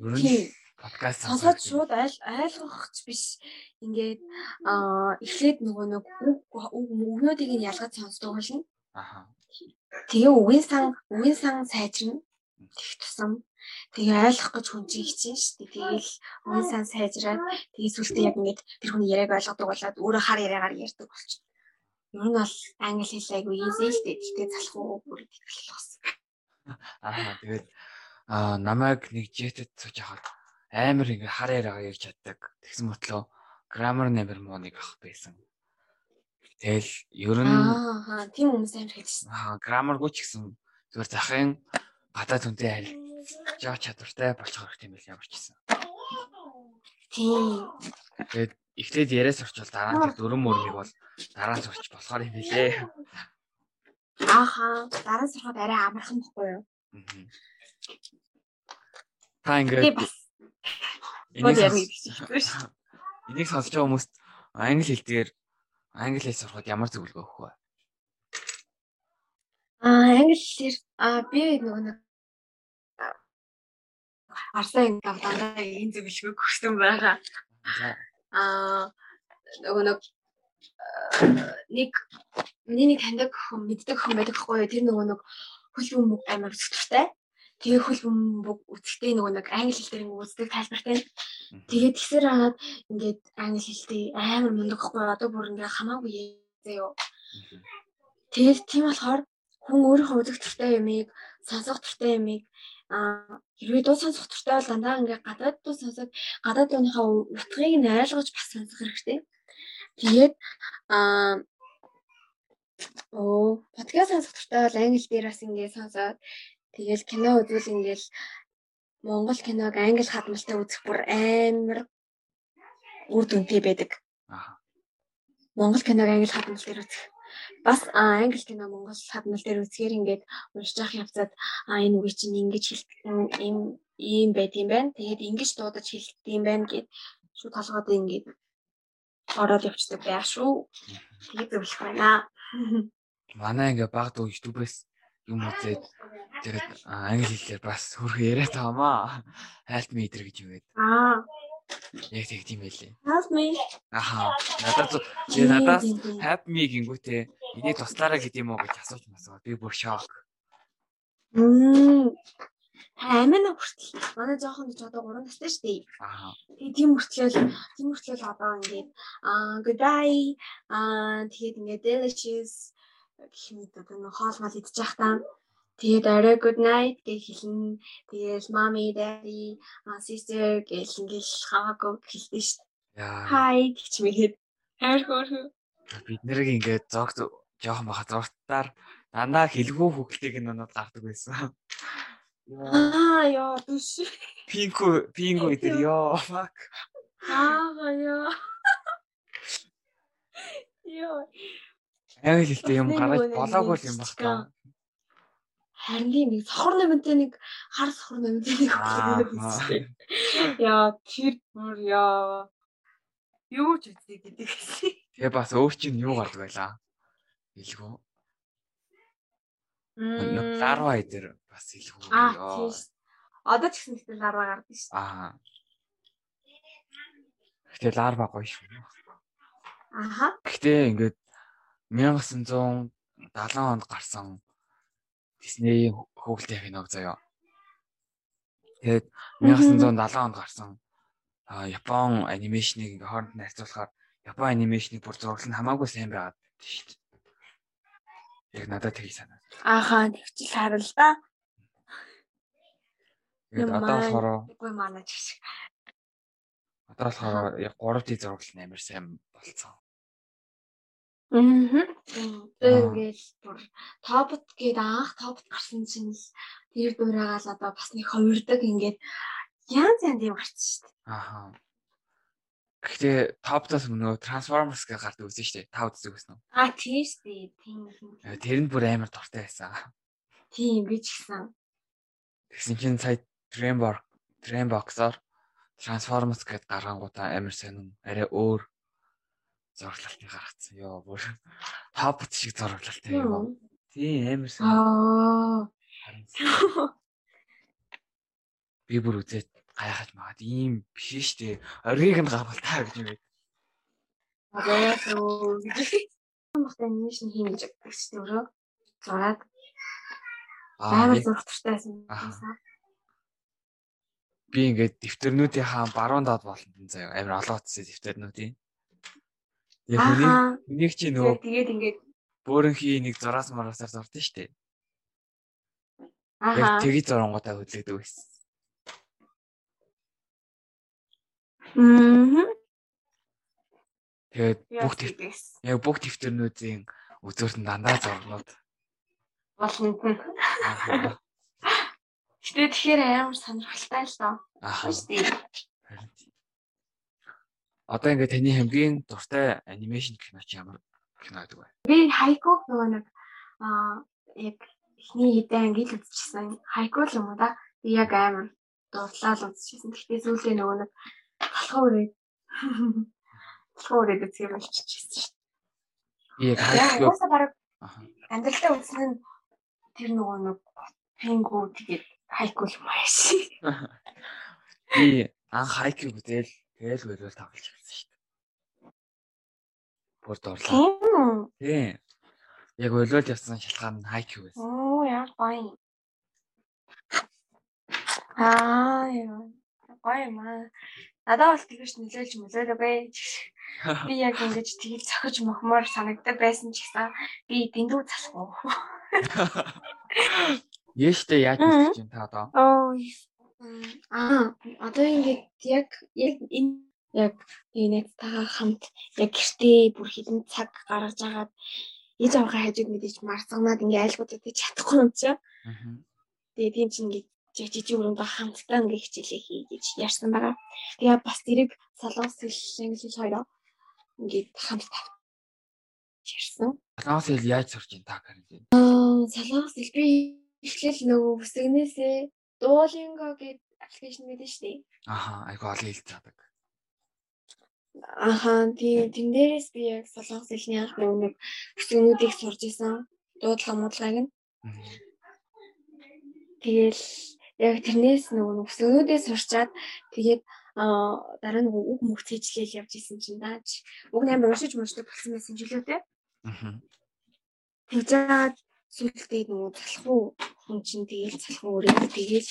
Ер нь подкаст сонсоод шууд айл ойлгохч биш. Ингээд аа эхлээд нөгөө нэг өгнүүдийг нь ялгаж сонсдог болно. Ааха. Тэгээ үгийн сан үгийн сан сайжрна. Тэг тусам Тэгээ ойлгох гэж хүн чинь хичээн шүү дээ. Тэгээл үн сан сайжраад тэгээ сүлтээ яг ингээд тэр хүний яриаг ойлгодог болоод өөрөө хар яриагаар ярьдаг болчих. Ер нь бол англи хэл айгүй easy л дээ. Гэтэ залхуу бүр итгэл болсон. Аа тэгээд аа намайг нэг жетэд сууж хахад амар ингээ хар яриагаа ярьж чаддаг. Тэгсэн мэтлөө граммар нэмэр муу нэг ах байсан. Тэгэл ер нь аа тийм хүмүүс амар хэлсэн. Аа граммаргүй ч гэсэн зүгээр захын гадаад хүнтэй харил жаа чадвартай болчих хэрэгтэй юм байл ямар ч гэсэн. Тийм. Тэгээд эхлээд яриас орчвол дараа нь дөрөн мөрмийг бол дараа нь сурч болохоор юм билээ. Ааха, дараа нь сурахад арай амархан бохгүй юу? Та ингээд Энийг сонсож байгаа хүмүүст англи хэл дээр англи хэл сурахад ямар зөвлөгөө өгөх вэ? Аа, англи хэлээр аа би нөгөө нэг Арсаа ингээд дандаа энэ зөвлөгөөг өгсөн байгаа. Аа нөгөө нэг нэг миний нэг таньдаг хүн мэддэг хүн байдаг хгүй тэр нөгөө нэг хөл бөмбөг амар өсөлттэй. Тэгээ хөл бөмбөг үсгтэй нөгөө нэг англи хэл дээр үздэг тайлбартай. Тэгээд тэгсэр хаад ингээд англи хэлтэй амар мундаг хгүй одоо бүр ингээд хамаагүй заяо. Тэгээд тийм болохоор хүн өөрийнхөө үзэх туртай юмыг сонсох туртай юмыг Аа хэрвээ дуу сонсох туртай бол дандаа ингээ гадаад дуу сонсоод гадаад дууныхаа утгыг нь ойлгож бас сонсох хэрэгтэй. Тэгээд аа оо подкаст сонсох туртай бол англи дээр бас ингээ сонсоод тэгэл кино үзвэл ингээл Монгол киног англи хадмалтай үзэх бүр амар үр дүнтэй байдаг. Аа. Монгол киног англи хадмал дээр үзэх бас англи кино монгол хадмал дээр үзгээр ингээд уншиж явах явцад энэ үгийг чинь ингэж хэлдэг юм ийм байт юм байна. Тэгээд ингэж дуудаж хэлдэг юм байна гэд шууд толгойд ингээд ороод явцдаг байх шүү. Тэгээд зөвлөх байна. Манай ингээ баг дуу YouTube-ээс юм үзээд тэгээд англи хэлээр бас хөрхө яриад таамаа. Help me гэж юу гэдэг. Аа Яг тэг тийм байлээ. Help me. Аха. Надад би надаас help me гингүүтээ энийг туслаарай гэдэг юм уу гэж асууж масаа. Би бүр шок. Мм. Амин хүртэл манай жоохон гэж одоо 3 настай шүү дээ. Аа. Тэгээ тийм хүртэл тийм хүртэл одоо ингээд аа goodbye аа тэгээд ингээд delicious гэх мэт одоо хоол мал идчих таа Тэгээд орой good night гэж хэлнэ. Тэгээд mommy, daddy, sister гэж ингээл хамаагүй хэлдэг шүү дээ. Hi гэж мэгээд хайрхуу. Бид нэрийг ингээд зогт жоохон баха зургатаар дандаа хэлгүй хөвгөлтийг нунад гардаг байсан. Аа яа түш. Пинку пинку идэр ёо fuck. Аа яа. Йоо. Англи хэлтэй юм гараад болоогүй юм баг та. Харин нэг сохор нэмэнтэй нэг хар сохор нэмэнтэй нэг хөглөө. Яа тэр бүр яа. Юу ч үзье гэдэг. Тэгээ бас өөр чинь юу гардаг байлаа. Илгүү. Мм. Ларва дээр бас илгүү. Аа тийм. Одоо ч гэсэн ихтэй ларва гардаг шүү. Аа. Гэтэ ларва гоё шүү. Аха. Гэтэ ингээд 1970 онд гарсан Disney хөөгөлтэй киног заяа. Тэгээд 1970 онд гарсан Япон анимашныг ингээ хооронд нь харьцуулахаар Япон анимашны бүр зураг нь хамаагүй сайн байгаад шүү дээ. Яг надад тгий санаа. Ааха тэгчил харал да. Тэгээд одоо болохоор үгүй манай ч шиг. Одоо болохоор яг 3D зураг нь амар сайн болцсон. Аа. Тэгэл бүр топот гээд анх топот гарсан чинь тэр дуурайгаал одоо бас нэг хувирдаг ингээд янз янз юм гарсан шүү дээ. Аа. Гэхдээ топтоос нөгөө Transformers гэж гардаг үзсэн шүү дээ. Та байсан уу? Аа тийм шүү дээ. Тийм. Э, Тэр нь бүр амар дуртай байсан. Тийм би ч гэсэн. Тэгсэн чинь сая Dreamwork Dreambox-оор Transformers гэдээ гаргангуудаа амар сонин арай өөр зураглалт гаргацсан. Йоо бүр топ шиг зураглалт юм. Тийм амар сайн. Аа. Би бүр үзээд гайхаж магад ийм биш дээ. Оргийг нь гаргал таа гэж юм. Аа суу. Махт анимашн хийн гэж бодсон дээ. Зураад амар зургатайсан. Би ингээд дэвтэрнүүдийнхаа баруун доод болонд заяа амар олон утсан дэвтэрнүүдийн Яг үнийг чи нөгөө тэгээд ингээд бөөрөнхий нэг зураас мараасаар зурдсан шүү дээ. Аа. тгий зурангуудаа хөдлөдөг байсан. Мм. Тэгээд бүх Яг бүх дэвтэрнүүдийн үзүүрт нь дандаа зурнууд. Болно. Гэтэ тэгэхээр амар сонирхолтой л доо. Аа. Харин тийм. Одоо ингээд таны хамгийн дуртай анимашн кино чи ямар кино гэдэг вэ? Би хайку нөгөө нэг аа яг эхний хэдэн ангил үзчихсэн. Хайку л юм уу да. Би яг амар дурлаа л үзчихсэн. Гэтэ зүйлээ нөгөө нэг талхаа үрээд талхаа үрээд үзэх юм болчихчихсэн шүү дээ. Яг хайк уусаа бараг Аа. амьдралдаа үзсэн нь тэр нөгөө нэг пингүү тэгээд хайку юм ааш. би анх хайк үзэл тэгэл бэрэл тоглож ирсэн шүү дээ. Бүр дурлаа. Тийм. Тийм. Яг олоод явсан шалтгаан нь хайк байсан. Оо яа гоё. Аа яа. Гоё юм аа. Надад бол тэгэж нөлөөлж мөлөөлөгөө. Би яг ингэж тгийж цохиж мохмоор санагддаг байсан ч гэсэн би дэндүү залах уу. Яаштай яаж үзэж чинь та одоо? Оо. Аа, одоо ингэж яг яг энэ яг энэ тага хамт яг гэртээ бүр хідэн цаг гаргаж агаад ээж авахын хажууд мэдээж марцганаад ингээ айлгуудад чадахгүй юм чи. Тэгээ тийм чинь ингээ жижиг өрөндөө хамтдаа ингээ хичээлээ хий гэж ярьсан байгаа. Тэгээ бас тэрийг солонгос хэл англи хоёроо ингээ хамт ярьсан. Солонгос хэл яаж сурч ин та карантин? Аа, солонгос хэл би эхлээл нөгөө бүсгнээсээ Duolingo гэдэг аппликейшн мэдэн шүү дээ. Аха, айгу олон хэл заадаг. Аха, тийм тэн дээрээс би яг солонгос хэлний анх нэг бүсгнүүдийг сурж исэн. Дуудлага муудлагыг нь. Тэгэл яг тэрнээс нөгөө бүсгнүүдээ сурчаад тэгээд аа дараа нөгөө үг мөх цэжлээл явж исэн чинь даач. Уг амар уншиж муншдаг болсон байсан жилүүтэй. Аа. Тэгжээд сүлдээ нөгөө залхуу хүн чинь тэгэл залхуу өрөө тэгэл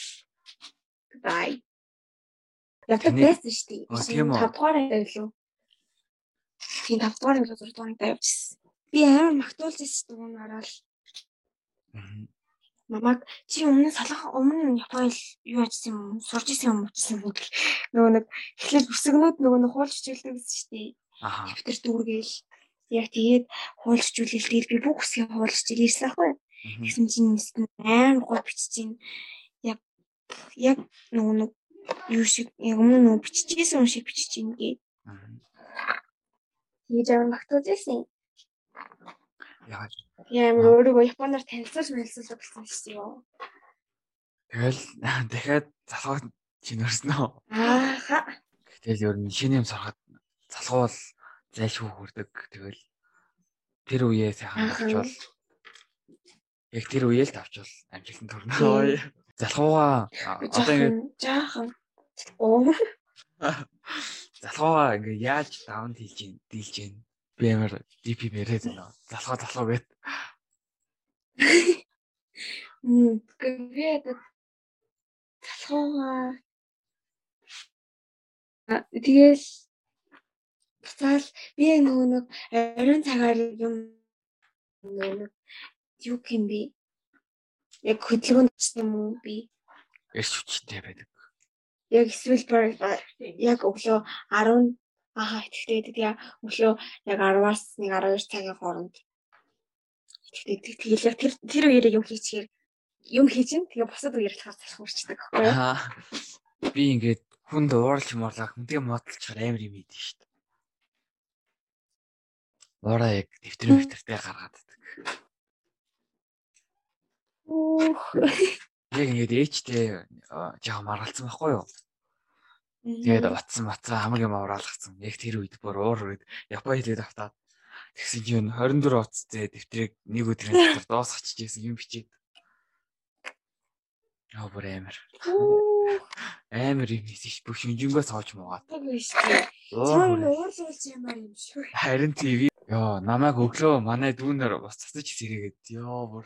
бай. Яг Таны- байсан шүү дээ. Аа, тийм үү? 5 дугаар ангид илүү. Тийм 5 дугаар ангид 6 дугаар ангид явжсэн. Би амар магтуулж ирсэн шүү дээ уунаараа л. Аа. Намайг чи өмнө салах өмнө Японд юу ажилласан юм сурж исэн юм учсан юм гэх. Нөгөө нэг эхлээд бүсгнүүд нөгөө нэг хуулж хичээлдэг гэсэн шүү дээ. Аха. Дэвтэр дүүргээл яг тэгээд хуулж хичүүлэл тэгээд би бүх хэсгийг хуулж хичээл ирсэн аахгүй. Аа. Тэгсэн чинь нэстэн амар гол бичиж чинь яг яг нөгөө нэг юу шиг яг өмнө нөө биччихсэн юм шиг бичиж юм гээ. Тэгэж амар магтуулж байсан. Яагаад? Яа амар өөрийгөө японоор танилцуулж мэлсүүлж болсон шүү дээ. Тэгэл дахиад залхуу чинэрсэн үү? Ааха. Тэгэл ер нь шинэ юм сурахад залхуул зайлшгүй хүрдэг. Тэгэл тэр үеэ сайхан авчвал яг тэр үеэ л авчвал амжилтанд хүрнэ. Залхууга одоо ингэ жаахан оо залхууга ингэ яаж даун хийлж ийн дийлж ийн би амар DP мэрэд байна. Залхуу залхуу гэд. Мм тэгээд залхууга тэгэл буцаал би нөгөө нэг оройн цагаар юм нөгөө юу юм бэ? Яг хөдөлгөөнд юм уу би эрс хүчтэй байдаг. Яг эсвэл яг өглөө 10 ахаа итгэдэг тэгээ өглөө яг 10-аас 1 12 цагийн хооронд итгэдэг. Тэгэл яг тэр тэр үеэр юм хийчихээр юм хийчин тэгээ бусад үеэр болохоор залхуурчдаг байхгүй юу? Би ингээд хүнд уурлж морлаа хүнтэй модалчаар амар юм идэв шүү дээ. Уураа яг дэвтэр дэвтэртэй гаргаад байдаг. Яг ингээд ээжтэй жаа маргалцсан байхгүй юу? Тэгээд утсан матсан хамаг юм авраалгацсан. Яг тэр үед бүр уур үед Япон хэлээд автаад тэгсэн чинь 24 утастай дэвтрийг нэг өдрийн дотор дуусгачихжсэн юм бичээд. Аа бүр амар. Амар юм хийсэн ш. Бүх шинжэнгээс авч муугаад. Яг биш. Цаа уурлуулж ямар юм шүү. Харин TV Йоо, намайг өглөө манай дүүнээр бас цацаж сэрээгээд ёо бүр.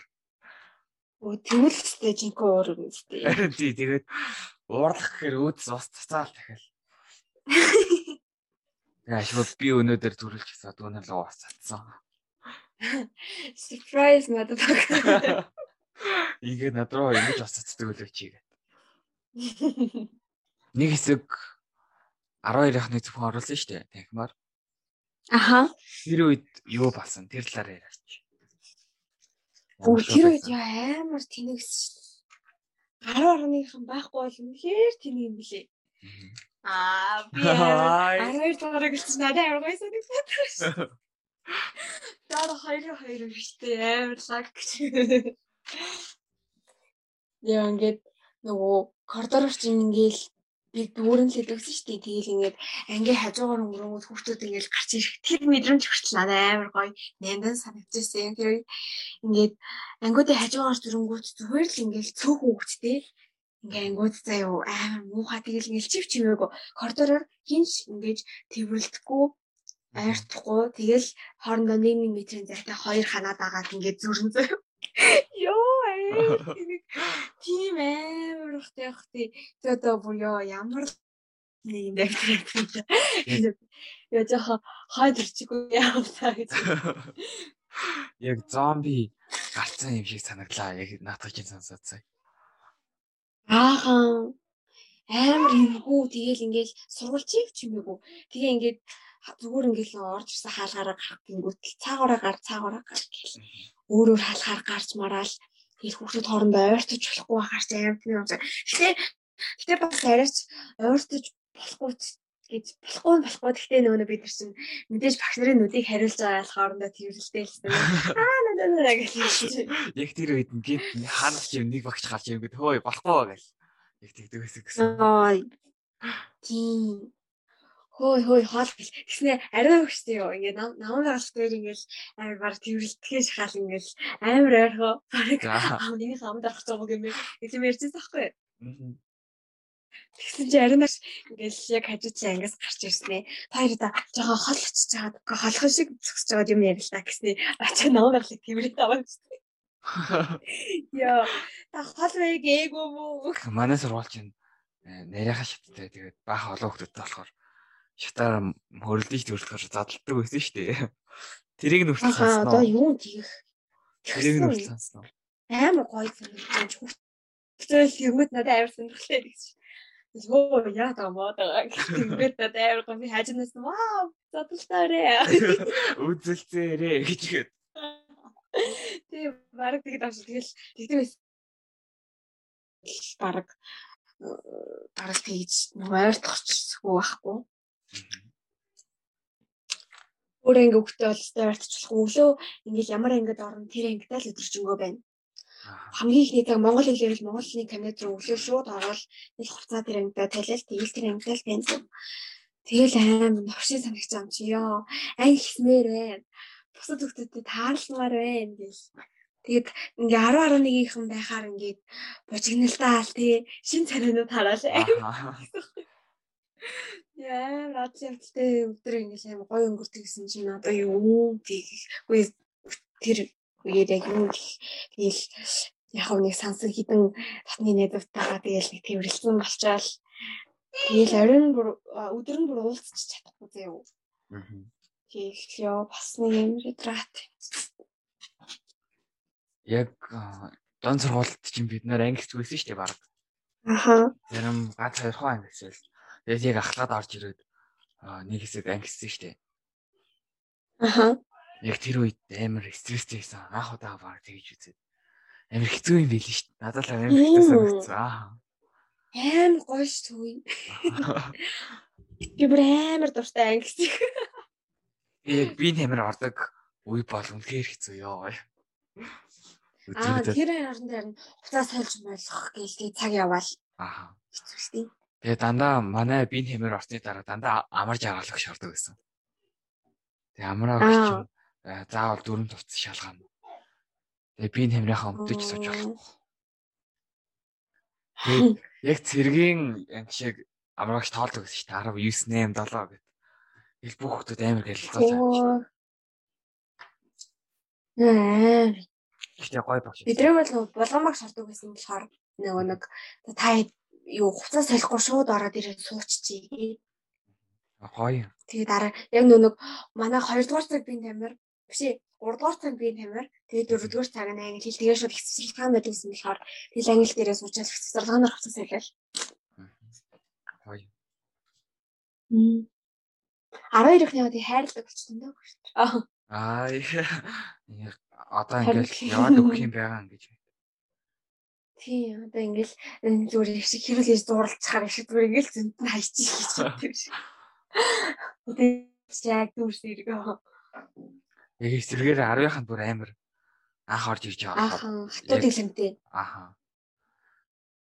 Өө тэгвэл ч жинхэнэ өөр юм дээ. Харин тий тэгээд уурлах гэхээр өөдс бас цацаал дахиал. Яа шууд би өнөөдөр зүрэлж хийсаа дүүнээр л ууц цацсан. Surprise motherfucker. Ингээ над руу ингэж бас цацдаг үлээ чи гэдэг. Нэг хэсэг 12 яхны зөвхөн оруулсан шүү дээ. Танхимаар. Аха. Тэр үед юу болсон? Тэр талаар яриач. Тэр үед яа амар тэнэгс. 10 орныхан байхгүй бол үнэхээр тэнэг юм билээ. Аа би 12 дугаар гэлч надад амар гойсон нэг бодсон. Даа хоёр хоёр ихтэй амар лаг. Яа ингээд нөгөө коридорч ингээл би дүүрэн л хэлсэн шүү дээ. Тэгээл ингээд ангийн хажуугаар өнгөрөнгөд хүүхдүүд ингээд гарч ирэх. Тэр мэдрэмж хүртэл надад амар гоё нэндан санагдчихсэн. Тэр ингээд ангиудын хажуугаар зүрэнгүүт зүгээр л ингээд цөөх хүүхдтэй ингээ ангууд заяа амар муухай. Тэгэл ингээл чив чимээгүй коридороор хинч ингээд тэрвэрлдэхгүй айртахгүй. Тэгэл хоорондоо 1 м-ийн зайтай хоёр ханаа дагаад ингээд зүрэн заяа. Ээ. Тийм амар ухтай ухтай. Тэгээ одоо бүр ёо ямар нэг юм байна. Яа жаа хаад ирчихгүй яаваа гэж. Яг зомби гарцсан юм шиг санагдлаа. Яг наадах чинь сонсоод сая. Аахан амар эвгүй тэгэл ингээл сургуульчийг ч юмээгүй. Тэгээ ингээд зүгээр ингээл орж ирсэн хаалгаараа гарах гингүүт цаагаараа гар цаагаараа гар гэл өөрөөр халахаар гарч мараал тэр хүүхдүүд хоорондоо ойртож болохгүй байхаар амар тийм юм. Тэгэхээр гэтээ бас арайч ойртож болохгүй гэж болохгүй болохгүй. Гэхдээ нөгөө бид нар чинь мэдээж багш нарын нүдийг хариулж байгаа хоорондоо тэрвэрлтэй л аа надад надад гэж яг тэр үед гинт хаанч юм нэг багш гарч юм гээд хөөе болохгүй гэж яг тэгдэг байсан гэсэн. Тийм хөөй хөөй хоол гэснээр арай хөштэй юу ингээд намын галт дээр ингээд амар баг тэрвэрлдэхээ шахаал ингээд амар ойрхоо аа нэг хамд авах цаг юм ийм ярьчихсан байхгүй Тэгсэн чи арай маш ингээд яг хажууд чи ангиас гарч ирсэн ээ. Хоёр да жоохон хол очиж байгаа. Холхон шиг зөксөж байгаа юм ярил та гэснээ. Ачаа намын галт тэрвэрлээд аваа гэсэн. Яа, та хол вэ гээгүй мүү. Манай сургууль чинь нарийнхаа шаттай тэгээд баах олон хүмүүстэй болохоор шатаар хөрөлдөж төрөлөхөөр задалдаг байсан шүү дээ. Тэрийг нь хүртэл сонсноо. Одоо юу тийх. Тэрийг нь хүртэл сонсноо. Амар гоё санагдаж хүртэл юмд надад амар сонирхолтой гэсэн. Йоо яа та модаа гэхэд надад амар гоё хажинаас вау задалтаарэ. Үзэлцээрээ гэж ихэд. Тийм баг тэгэд авч тэгэл тэгдэг байсан. Бараг л тэгж нөгөө ойртохчихгүй байхгүй. Өөр анги өгтөө бол ойртчихлахгүй өглөө ингээл ямар ангид орно тэр ангидаа л өдөржингөө байна. Хамгийн ихний цаг Монгол хэлээр л монголны кабинет руу өглөө шууд ороод нэг хуцаа тэр ангидаа талил тэгэл тэр ангидаа л байна. Тэгэл аим новшин санагч юм чи ёо. Анги хиймээр байна. Бусад хүмүүстэй тааралмаар байна гэл. Тэгээд ингээ 10 11-ийнхэн байхаар ингээд бужигналтаа ал тий шин царинууд хараал. Яа, радиотэй өдөр ингээ аим гоё өнгөрдөг гэсэн чинь одоо юу тийг үгүй тэр үеэр яг юу тэгэл яг нэг сансан хідэн татны найзтайгаа тэгэл нэг тэрвэрлсэн болчаал тэгэл оройн өдөр нь бүр уулзч чадахгүй заяа. Тэгэл ёо бас нэг юм ретрат яг дон сургуульд чинь бид нэр анги зүгсэн шүү дээ баг. Аха. Зарим ганц хоёр хоо анги гэсэн. Тэгээд яг ахлаад орж ирээд нэг хэсэг анги гэсэн шүү дээ. Аха. Яг тэр үед амар стресстэй байсан. Анх удаа баг тэгж үзээд. Амар хэцүү юм шүү дээ. Надад л амар хэцүү санагдсан. Аа. Амар гоё шүү. Би бүр амар дуртай анги гэсэн. Яг би нэмэр ордог үе бол үнэхээр хэцүү ёо. Аа тэр харин нь хуцаа сольж болох гээл тий цаг яваал. Аа. Хэцүүштэй. Тэгээ дандаа манай бие хэмээр орсны дараа дандаа амарж агаалах шаарддаг байсан. Тэгээ амраа өгч э, заавал дөрөв туц шалгаана. Тэгээ бие хэмрийнхаа өмдөж сууж болохгүй. Тэгээ яг цэргийн шиг амраагч тоолдог гэсэн чинь 19 8 7 гэд. Ил бүх хүмүүс амар гэлцээж байгаа. Аа. Гэхдээ гоё багш. Бидний бол булгамаг шалдаг гэсэн болохоор нөгөө нэг та юу хуцаа солихгүй шууд ороод ирээд сууччихъя. Гоё. Тэгээ дараа яг нөгөө манай 2 дугаар цаг би тамир биш ээ 3 дугаар цаг би тамир тэгээ 4 дугаар цаг нь англи хэл тэгээ шууд их цэцэрлэгаан байдагсан болохоор тэгэл англи дээрээ суучаад их цэцэрлэгаанаар хуцаа солиол. Гоё. Мм. 12 ихний удаа хайрлаг болчихсон даа. Аа. Аа одоо ингээл яваад өгөх юм байгаа ингэж. Тийм одоо ингээл зүгээр их шиг хэрүүлж зурлцахаар их шиг зүгээр ингээл зөнд нь хайчих гэж боддог шиг. Одоо яг дүүрс иргөө. Яг эсрэгээр 10-ын бүр амар анх орж ирж байгаа. Ааха хатууд илэмтэй. Ааха.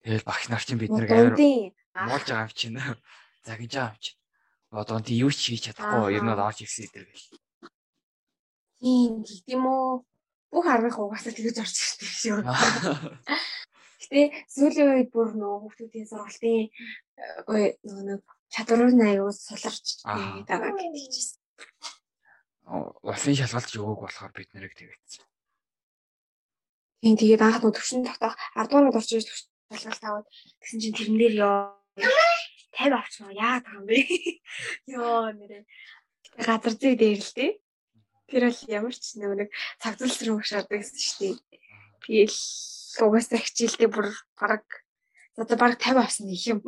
Тэгэл багш нар чинь бид нэг амар муулж байгаа юм чинь. Загинж байгаа юм чинь. Одоо тий юу ч хийж чадахгүй ер нь орж ирсэн идэр гэл. Тийм тийм үү бүх аргыг угаасаа тэгж орж ирсэн шүү. Гэтэ сүүлийн үед бүр нөгөө хүүхдүүдийн сургалтын ой нөгөө нэг чадвар нь аюу суларч байгаа гэдэг чийсэн. Улсын шалгалт өгөөг болохоор бид нэрийг тэгээдсэн. Тийм тэгээд анх нөгөө төвшин тогтоох 10 дугаар орж ирж шалгалт аваад тэгсэн чинь тэрэн дээр ёо 50 авчихсан яа таам бэ? Ёо нэрээ газар зүй дээр л дээ. Тэр бол ямар ч нэг цаг зүйн хөшөрдөг гэсэн шүү дээ. Тэгэл угаасаа хичээлдээ бүр бараг одоо бараг 50 авсан их юм.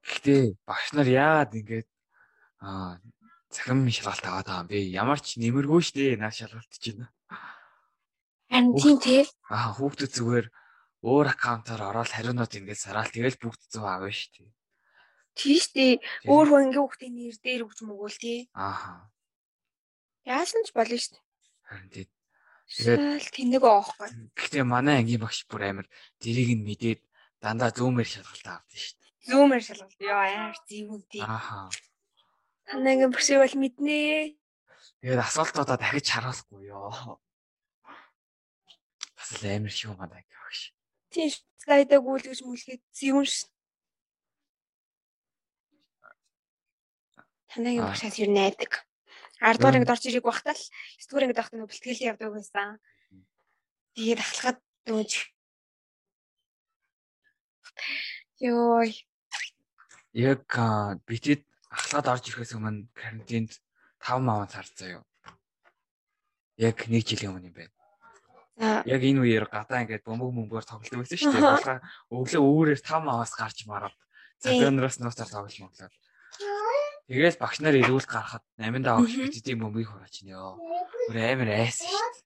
Гэхдээ багш нар яагаад ингэж аа цахим шалгалт аваад байгаа юм бэ? Ямар ч нэмэргүй шүү дээ наа шалгалт чинь. Харин тийм тий. Аа хүүхдүүд зүгээр өөр аккаунтаар ороод хариунууд ингэж сараал тэгэл бүгд 100 авна шүү дээ. Тийш дээ. Өөр хүн ингээ хүүхдийн нэр дээр өгч мөгөөл тий. Ааха. Яасан ч болно шүү дээ. Харин тий. Тэгээд тэнэг аахгүй. Гэхдээ манай ангийн багш бүр амир дэрийг нь мэдээд дандаа зүүмээр шалгалт авдаг шүү дээ. Зүүмээр шалгалт. Яар зүүн тий. Ааха. Танаа ингээ багш бол мэднэ. Тэгээд асуултуудаа дахиж харуулахгүй ёо. Бас л амир шүү манай ангийн багш. Тийм слайдаа гүйлгэж мүлгээд зүүн шүү. Танайгийн багшаас юу найдаг. 10 дугаар ангид орж ирэх багтаа л 9 дугаар ангид байхдаа нөө бэлтгэл явдаг байсан. Тэгээд ахлахад нөөж Йой. Яг битэд ахлаад орж ирэхээс өмнө карантинд 5 маван сарцсан юу. Яг нэг жилийн өмнө юм байна. Яг энэ үеэр гадаа ингээд бөмбөг мөнгөөр тоглолт байсан шүү дээ. Болохоо өглөө өөрөөр 5 маваас гарч мараад цагаанаас нуусаар тоглож моглоод. Тэгэл багш нар ирүүл гарахад 8 даа огч битдийн бөмбөгийг хураач нё. Өөр амар айсан шүү дээ.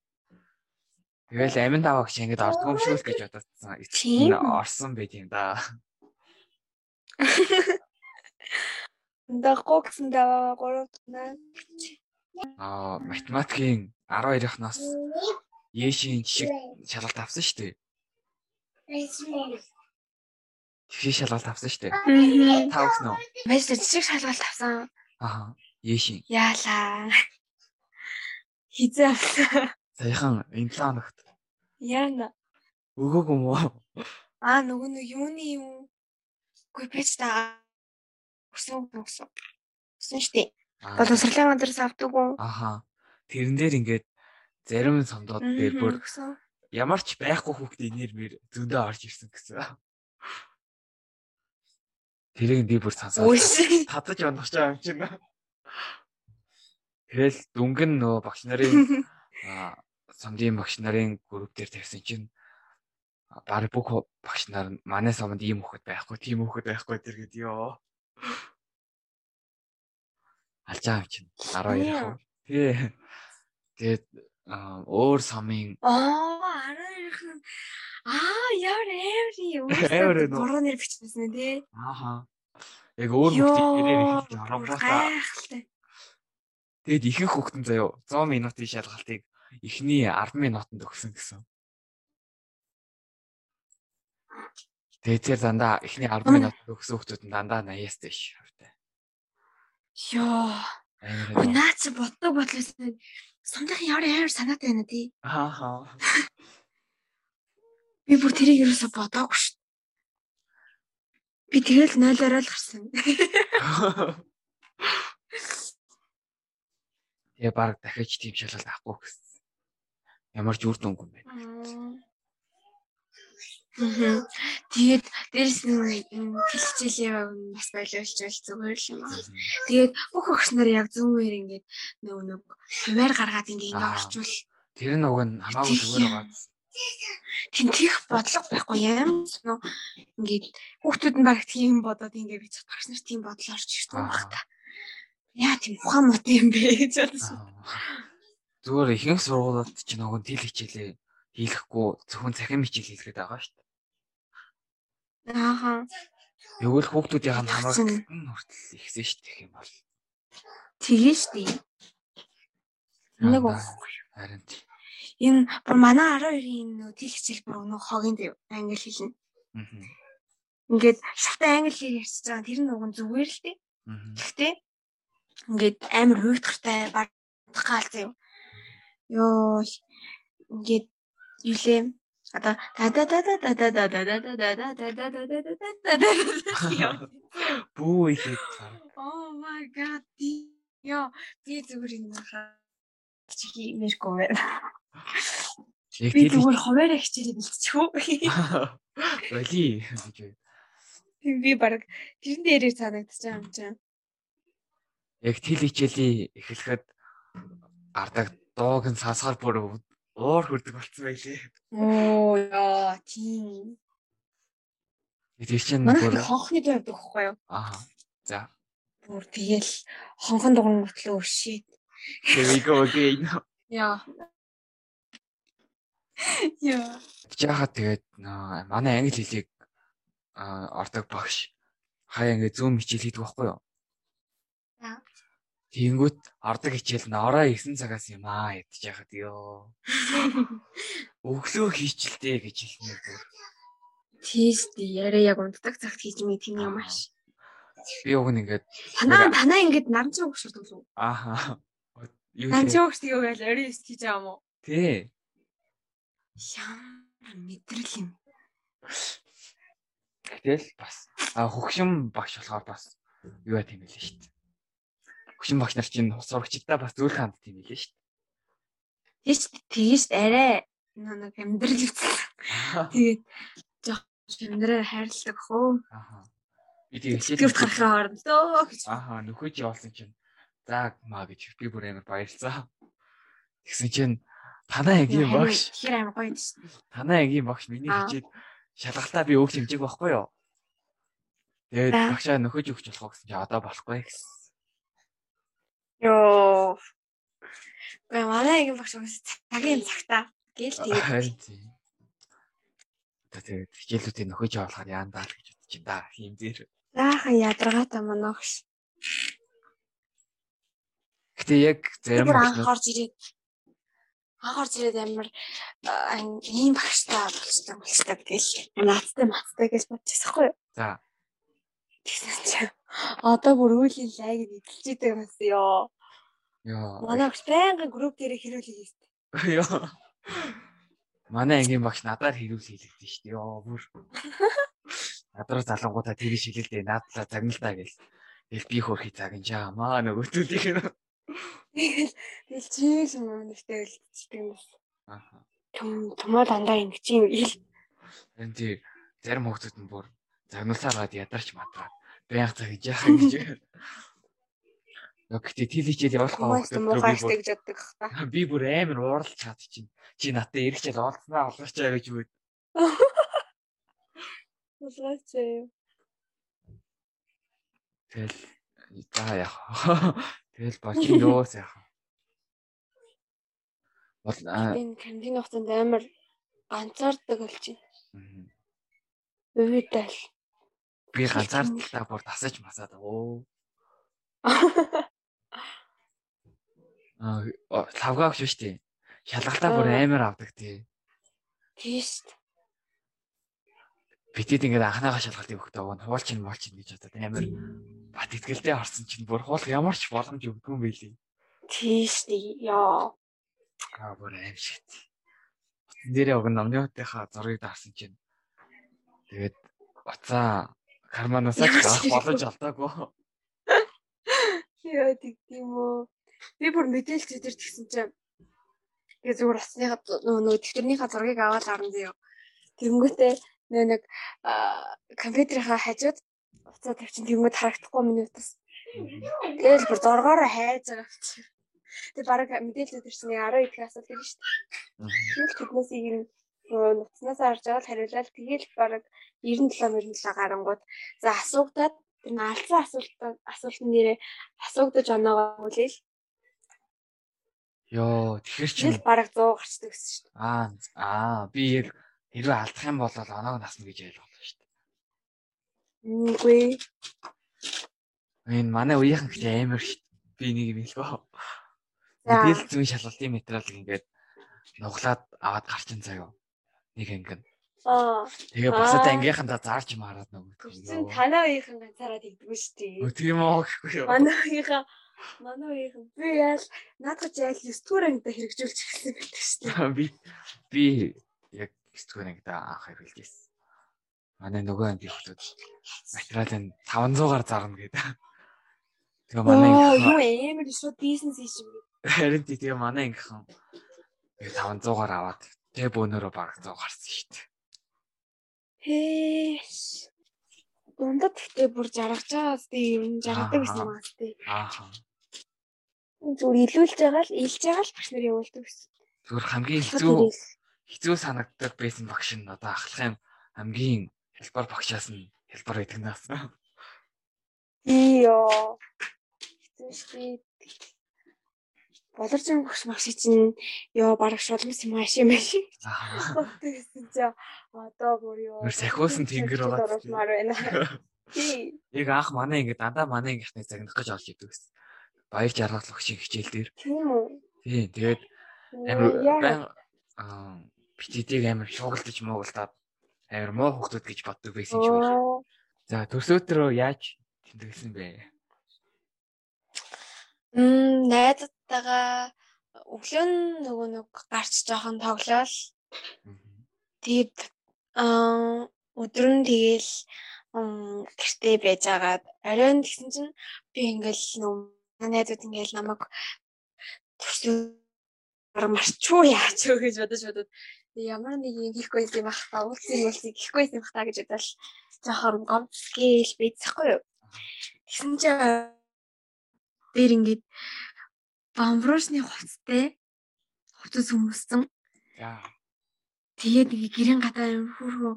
Тэгэл амин даваа гэж ингэж ордгоо юм шиг л гэж бодсон. Эцэг орсон байт юм да. Даггүй гэсэн даваа 3 танаа. Аа, математикийн 12-ынхнаас Ешийн жишг шалгалт авсан шүү дээ. Жишг шалгалт авсан шүү дээ. Та өгсөн үү? Байж жишг шалгалт авсан. Аа, Ешийн. Яалаа. Хизээ авсан. Саяхан энэ хоногт. Яана. Өгөөгүй юм уу? Аа, нөгөө нэг юуны юм. Үгүй байж та. Өсөн өсөн. Өсөн штэ. Боловсролын газраас авдаг уу? Аха. Тэрэн дээр ингээд зарим сомдоод дээр бүр ямар ч байхгүй хүүхдээ нэр мэр зөндөө орж ирсэн гэсэн. Тэрийг би бүр сонсоод татаж унах ч юм чинь. Тэгэл дүнгэн нөө багш нарын сомдын багш нарын групп дээр тавьсан чинь баг бүх багш нар манай сомонд ийм хөхөд байхгүй, тийм хөхөд байхгүй тэр гээд ёо. Алж байгаа юм чинь 12 их. Тэгээ. Тэгээд өөр сомын Аа 12 их Аа яар эври гурван нэр бичсэн тий. Ааха. Яг өөр хүүхдийн нэрээр хэлж оромжуулаа. Тэгэд ихэнх хүүхдэн заяо 100 минутын шалгалтыг эхний 10 минутанд өгсөн гэсэн. Тэгээд тэр дандаа эхний 10 минутанд өгсөн хүүхдүүд нь дандаа 80-аас дээш хавтай. Йоо. Наач боддог бодлоос сумдах яар яар санаатай байна тий. Ааха. Би бүр тэрийг юусоо бодоогүй шүү. Би тэгэл 0-ороо л гарсан. Тэгээ баг дахиж тийм шалгалт авахгүй гэсэн. Ямар ч үр дүнгүй юм байна. Тэгээд дээрэс нь хэлчихлээ бас боловч бол зүгээр л юм аа. Тэгээд бүх өгч нар яг зүүн үеэр ингээд нөгөө нэг хуваар гаргаад ингээд ингээд орчвол тэр нь уг нь хамаагүй зүгээр байгаа. Тэнтих бодлого байхгүй юм. Ингээд хүүхдүүд нь баг тийм бодоод ингээд би багш нар тийм бодол орж ирсэн байх та. Яа тийм ухаан мот юм бэ гэж бодсон. Зүгээр ихэнх сургуулиуд ч нөгөө тэл хичээлээ хийхгүй зөвхөн цахим хичээл хийлгээд байгаа шүү дээ. Ааха. Тэгвэл хүүхдүүдийн хамаагүй хүртэл ихсэн шүү дээ юм бол. Тэгээ шүү дээ. Нэг харин тийм. Энэ бүр манай 12-ийн нөө тэл хичээл бүр нөө хогийн дэв англи хэлнэ. Аа. Ингээд шатаа англи хэл ярьж байгаа тэр нь нь зүгээр л дээ. Гэхдээ ингээд амар хуйтгартай бардгаал заяа. Йоо ингээд юу лээ одоо та та та та та та та та та та та та та та Бүү ихэд. Oh my god. Яа, би зүгээр энэ хаа чи хиймэргүй байна. Би зүгээр хуваарь хичээлээ бэлтчихв. Боли гэж. Би баг тэрэн дээрээ цаадагдчихсан юм чинь яг тэл хичээлийн эхлэхэд гардаг дууг нь сансгаар бүр уур хүрдэг болцсон байлээ. Оо яа тийм. Тэр чинь бүр хонхны дуу явдаг байхгүй юу? Аа. За. Бүр тэгэл хонхон дугуйн готлоо өшөөд. Here we go again. Яа. Яа. Жахаа тэгээд манай англи хэлийг ордог багш хаяа ингээ зүүн хичээл хийдэг байхгүй юу? Тэнгүүт ордог хичээл нь ороо 9 цагаас юм аа ядж яхад ёо. Өглөө хийчлээ гэж хэлнэ бүр. Тий яриа яг унтдаг цагт хийж мэд тийм юм ааш. Би уг нь ингээд танаа танаа ингээд намчин өгшөрдөг үү? Ааха. Юу намчин өгшдөг юу гэж орой эс хийж байгаа юм уу? Тий. Ямар мэдрэл юм. Тэгэл бас а хөгшин багш болохоор бас юу яа тийм байлээ шүү дээ хөшин багш нар чинь сурагчдаа бас зөвлөх ханд тийм билээ шүү дээ. Тийш тийш арай нэг амьдрал үүсгэн. Тэгээд жоох амьдрал хайрладаг хөө. Аа. Би тэгээд хичээлд гарахын хоорондоо гэж. Аа нөхөж явуулсан чинь заа маа гэж би бүр амар баярлцаа. Тэгсэн чинь танаа ангийн багш. Тэгэхээр амар гоё шүү. Танаа ангийн багш миний хичээд шалгалтаа би өөх хэмжээг байхгүй юу? Тэгээд багшаа нөхөж өгч болох гэсэн чи одоо болохгүй гэсэн. Йоо. Гэ манай ангийн багш цагийн цагта гээл тэгээд. Тэгээд хичээлүүдийн нөхөж явуулахаар яандаа л гэж бодож байна да. Ийм дээр. Заахан ядаргаатай манайш. Гэтэ яг зарим багш анх орж ирээд орж ирээд амар аа, ийм багштай болчихсон болчихсон гэл наацтай мацтай гэж бодчихсохгүй юу. За. Тэгсэн чинь одоо бүр үеийн лайг эдэлж идэг юм байна ёо. Йоо. Манай багш байнга групп дээр хэрүүлээ хийсэн. Йоо. Манай ангийн багш надаар хэрүүл хийлэгдэн шүү дээ. Йоо бүр. Надруу залангуудаа тэр шилэлдэ наадлаа загналтаа гэл. Тэгэл би хөрхий загнажаа маа нөгөөтүүдийнх нь. Тэгэл тэгэл чиг юм нэртэй үлдчихдэг юм байна. Аа. Том томоо дандаа ингэж юм ил. Энд тий зарим хүмүүсд нь бүр загнуулсаар гад ядарч мадраад байнга загж яах юм гэж. Яг гэтээ тэл хичээл явуулах Хүмүүс штэ гэж боддог хта. би бүр амар ууралж чад чинь. Чи надад эргэжэл олдснаа олгочаа гэж үгүй. Улгаач юм. Тэгэл за яах. Тэгэл бочин дөөс яах. Бол Энэ карантин хугацаанд амар ганцаарддаг болж байна. Өвөдөл. би ганцаардалтаа бүр тасаж масаад оо. Аа лавгаагч биш тий. Шалгалтаа бүр амар авдаг тий. Тийш. Битэд ингээд анхныхаа шалгалтыг өгдөг гоо хуулчин муулчин гэж бодоод амар бат итгэлтэй орсон чинь бүр хуулах ямар ч боломж өгдгүй юм байли. Тийш. Яа. Аа бүр аим шиг. Утсан дээрээ уг номны хотынхаа зургийг дарсан чинь тэгээд уцаа карманасаа ч авах боломж алдаагүй. Яа тийм үү. Би бүр мэдээлэл зүйдэр тэгсэн чинь тэгээ зүгээр усныхаа нөгөө нөгөө дэвтэрнийхаа зургийг аваад арна зөө. Тэнгүүтээ нөгөө нэг аа, компьютерийнхаа хажууд уцаа тавьчин тэнгүүд харагдахгүй миний утас. Тэгэл бүр зургаараа хайж байгаа юм чи. Тэгээ баг мэдээлэл чинь 12 их асуулт шүү дээ. Тэгэл тэднээс ийм нуцнаас харж байгаа л хариулаад тэгэл баг 97 97 гарангууд за асуугдаад тэр нь алдсан асуултаа асуултын нэрээ асуугдаж оноогоо үлээл Йоо тэгэхэр чинь баг 100 гарчдаг гэсэн шүү дээ. аа аа би яг хэрвээ алдах юм бол оноог насна гэж дээ. Үгүй Энэ манай үеийнхэн гэхдээ амар. Би нэг юм. За. Мэдээлэл зүйн шалгалтын материалыг ингээд нуглаад аваад гарчин заяа. Нэг ангин. аа Тэгээ Аа. бусад ангийнхандаа зарж мараад нөгөө. Гүрцэн танаа үеийнхэн ганцаараа тэгдэггүй шүү дээ. Тийм үү гэхгүй юу. Манай үеийнхаа манай үеийнхэн би яал наадах яал 9 дугаар ангида хэрэгжүүлж эхэлсэн байдаг шүү дээ. би би яг студент ангида анх хэрэглэжсэн. Манай нөгөө анги хүмүүс материалын 500-аар зарна гэдэг. Тэгээ манай юу амар шууд бизнес хийж юм. харин тий, тэгээ манай ангихан 500-аар аваад тэгээ бөөнөрөө бараг 100 гарсан шүү дээ. Хээш. Дундад гэхдээ бүр жаргаж байгаа тийм юм жаргадаг гэсэн юм аа тийм. Аа. Зүгээр илүүлж байгаа л илж байгаа л багш нар явуулдаг гэсэн. Зүгээр хамгийн хэцүү хэцүү санагддаг байсан багш нь одоо ахлах юм хамгийн хэлбэр багшаас нь хэлбэр гэдэг нас. Ийё. Хэцүү шүү дээ. Болоржин багш багш чинь ёо бараг шулмс юм ааш юм. Аа. Тэгсэн чи одоо бүр ёо. Сахиусан тэнгэр. Тий. Яг анх манай ингэ дандаа манай ангийнхныг загнах гэж олж идэв гэсэн. Баяр жаргал өгшин хичээл дээр. Тийм үү? Тийм тэгээд амар Яа. байн аа битүүдийг амар шуугалтаж муугалтаад амар муу хүмүүс гэж боддог байсан ч. Оо. За төрсөөтрөө яаж тэмдэглэсэн бэ? Мм найзтайгаа өглөө нөгөө нэг гарч жоохон тоглоал. Тэгээд аа өдөр нь тэгээл м, гэртээ байж агаад оройн тэгсэн чинь би ингээл нөө найзууд ингээл намайг төрсөн марчуу яач вэ гэж бодож бодод ямар нэг юм хийхгүй юм ах та уулзсан уулзыг хийхгүй юм ах та гэж бодол жоохон гомцгээл бийцэхгүй юу. Тэгсэн чинь дээр ингээд бамбруушны хувцтай хувцас хүмүүссэн За. Тэгээд нэг гэрэн гадаа хөрхөө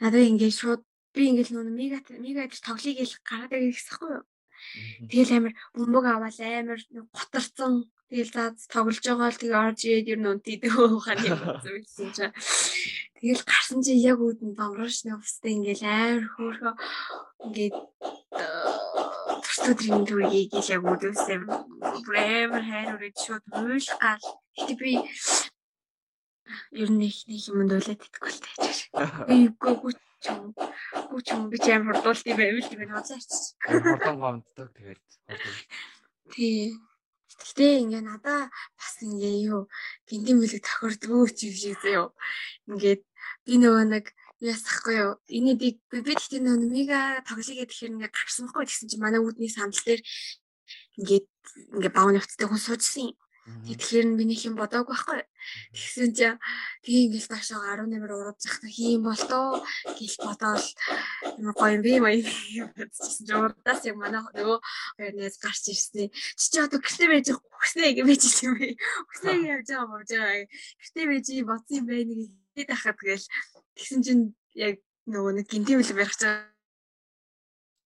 надад ингээд шууд би ингээд нөө мега мега гэж тоглоё гэл гараад ирэх гэсэхгүй юу. Тэгэл амар бөмбөг аваад амар готарцсан Тэгэл за тоглож байгаа л тэгээ орж ирээд ер нь унтийдэг ухааны зүйлсэн чинь. Тэгэл гарсан чи яг үүдэн донгорш нөхөстэй ингээл амар хөөрхөө ингээд төртөдрийн төргийг яг үүдээсээ амар хайр үрээд шууд уйлгал. Гэтэ би ер нь их нэг юмд уйлаад идэхгүй л тааж. Би үгүй чам үгүй чам би ч амар хурдуулт юм байвал тийм хацаач. Хурдан гомддог тэгээд. Тий. Гэтэ ингээ надаа бас ингээ юу гинтийн мөлөг тохирдгоо ч юм шиг зөө. Ингээд би нөгөө нэг ясахгүй юу. Энийг би би гэхдээ нөгөө мега тоглоё гэхээр ингээ гарсанхгүй гэсэн чинь манай үүдний сандал дээр ингээд ингээ баун явцтай хүн суужсэн юм. Тэгэхээр нь би нэг юм бодоагүй байхгүй. Тэгсэн чинь тэгээ ингээл таашаа 18-аар урууд захта хийм бол тоо гэл бодоол гоё юм би маяг бодчихсон чинь урдаас яг манай нөгөө хоёрнаас гарч ирсэн. Чи чи одоо гэртээ байж хүснэ гэж байж юм бэ. Хүснэ гэж явж байгаа болж байгаа. Гэртээ байж бодсон юм байна нэг хэд ахад гээл тэгсэн чинь яг нөгөө нэг гинти үл барих чаа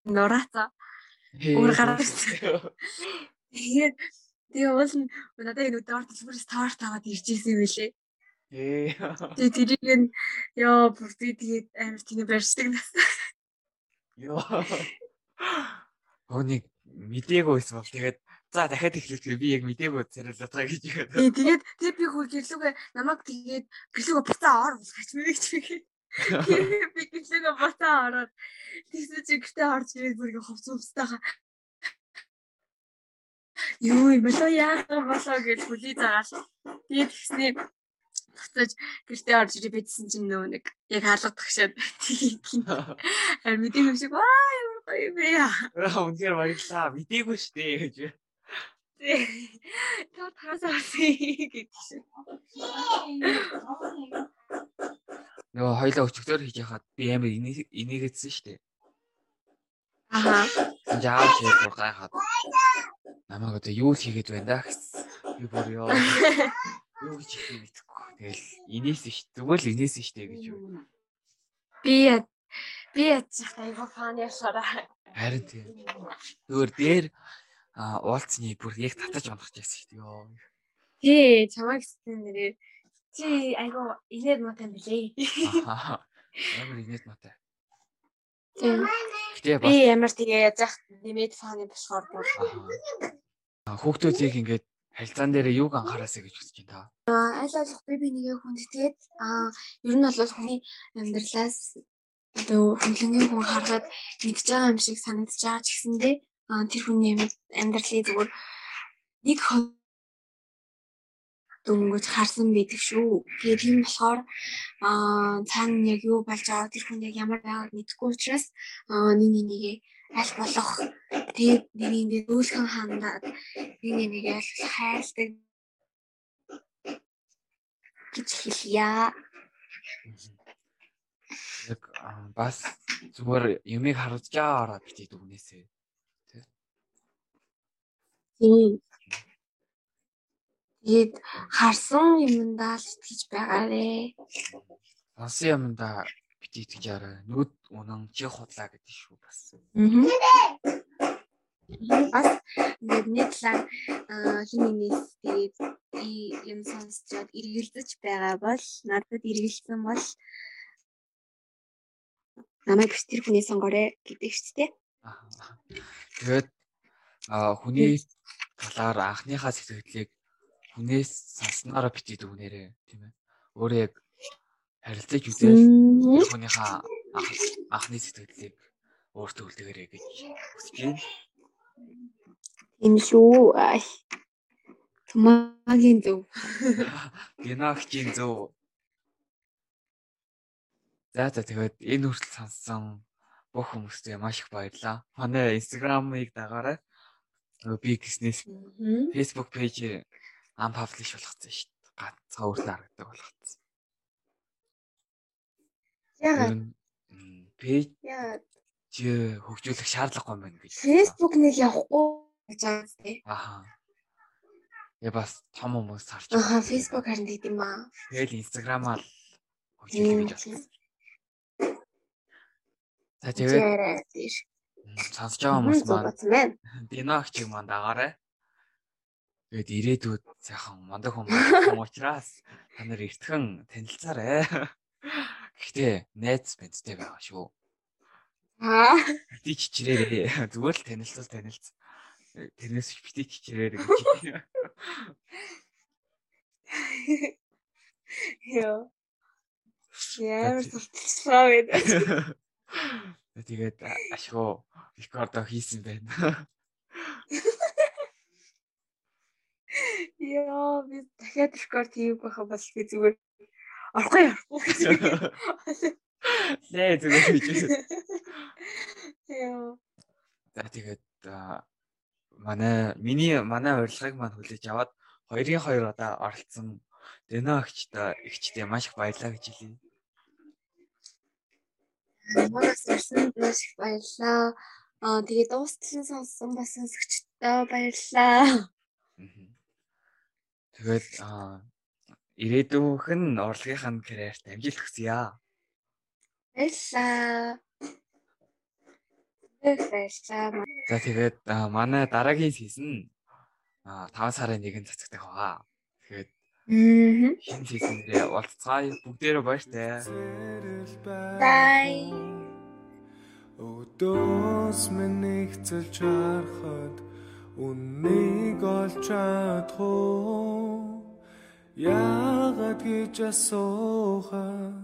нураацаа. Өөр гараад. Тэгээд Тэгээ уул нь надад энэ өдөр дэлгүүрээс таарт аваад ирж ирсэн юм билээ. Ээ. Тэгээ тэрийг нь ёо бүр тэгээд амар тийм барьцдаг насаа. Ёо. Хөөнийг мдээгүй байсан бол тэгээд за дахиад эхлэхдээ би яг мдээгүй царайлаад байгаа гэж ихэд. Тий тэгээд тэг би хөл гэрлүүгээ намайг тэгээд гэрлүүгээ буцаа ор усгаач мэй гэж би. Би гэрлүүгээ буцаа ороод тэгсэн чи гэртээ орж ирээд бүр ховц ховцтойхоо юу юм болоо яах болоо гэж хүлий загаал. Тэгээд тэгснээ буцаж гэртээ орж ирээ бидсэн чинь нөө нэг яг хаалгадах шээд харин мэдээгүй шиг аа ямар гоё юм бэ. Аа үнээр баярлаа. Мэдээгүй шүү дээ гэж. Та таасаа гэж. Нөгөө хоёлаа өчигдөр хийж яхад би амар инээгээдсэн шүү дээ. Аха. Жаав шиг гайхаад намайг одоо юу л хийгээд байна да гэсэн. Би бүр ёо. Юу гэж хийх мэдэхгүй. Тэгэл инээс ш. Зүгээр л инээс штэ гэж юу. Би би ячих айгу фан яшаараа. Харин тийм. Зүгээр дээр уулцны бүр яг татаж унах гэсэн штэ ёо. Тий, чамайг гэсэн нэрээ чи айгу инээд мотай билээ. Аа. Амар инээд мотай. Тийм. Би ямар тэгээ яах нэмээд фаны болохоор бүр хүүхдүүдийг ингээд харилцаан дээр юуг анхаараасаа гэж үзэж байна та. Аа аль болох би би нэгэ хүндэтгээд аа ер нь бол хүний амьдралаас одоо хөндлөнгийн хүн харахад мэдж байгаа юм шиг санагдаж байгаа ч гэсэндээ тэр хүний амьдралыг зүгээр нэг дөнгөж харсан байдаг шүү. Тэгээд тийм болохоор аа цаана яг юу болж байгаа тэр хүн яг ямар байгааг мэдэхгүй учраас аа нэг нэгээ аль болох тэгээд нэг нэгээ дүүлхэн хандаад нэг нэгээ аль хайрладаг гэж хэлье. Яг бас зүгээр юмыг харж байгаараа битээ дүгнээсээ. Тийм. Тэгээд харсан юмдаа л итгэж байгаарэ. Сонсон юмдаа бит итгэж арай. Нүд унан чи худлаа гэдэг шүү бас. Аа. Бас ингээд нэг талаар хин нэгнээс тэгээд юм сонсчод эргэлзэж байгаа бол надад эргэлсэн бол намайг биш тэр хүний сонгоорой гэдэг шүү дээ. Тэгээд хүний талаар анхныхаа сэтгэлдлийг хүнээс санснараа битээ дүгнээрээ тийм ээ. Өөрөө яг харилцаж үзэл хүнийхээ анхны сэтгэлийг өөртөө үлдээгээрэй гэж хүсэж байна. Тийм шүү. Тумагийн зөв. Генагчийн зөв. За за тэгээд энэ хүртэл сонссон бүх хүмүүстээ маш их баярлалаа. Манай Instagram-ыг дагаарай. Би гиснээс Facebook пэйж unpublish болгоцсон шүү дээ. Ганцхан өөртөө харагддаг болгоцсон. Яагаад? Пэйж хөгжүүлэх шаардлагагүй юм байна гэж. Facebook нэг явахгүй гэж байгаа зү. Аха. Я бас том хүмүүс харж байгаа. Аха, Facebook харин тийм аа. Тэгэл Instagram-аа л хөгжүүлэх гэж байна. За тэгээд Сонсож байгаа хүмүүс маань Диногч юм дагаарай. Тэгээд ирээдүйд сайхан мондог хүмүүс учраас та нар эртхэн танилцаарай. Гэхдээ найз мэдтэй байгаа шүү. Аа. Би чичрээрээ зүгээр л танилцал танилцсан. Тэрнээс бити чичрээрээ гэж. Яа. Яа, сурталчлаа гэдэг. Тэгээд ашгүй рекордо хийсэн байна. Яа, би дахиад рекорд хийх байха бас би зүгээр орохгүй орохгүй. Нээ зүгээр хийж. Яа. За тэгээд манай миний манай урилгыг маань хүлээж аваад хоёрын хоёр удаа оролцсон Дэна агчтай ихчтэй маш их баярлаа гэж хэлье. Манаас ирсэнд маш их баярлаа. Аа тэгээд дуустал сонссон бас сонсогчдоо баярлаа. Тэгээд аа ирээдүйнх нь урлагийнх нь карьерт амжилт хүсье. Баярлаа. Баярлаа. За тэгээд манай дараагийн сизон а 5 сарын 1-нд цацагдах байгаа. Тэгээд шинэ сизонээр уулзцаая. Бүгдээрээ баяртай. Bye. Өдөөс минь цэлж харахад үннийг олж чадах Яагаад гэж асуухад?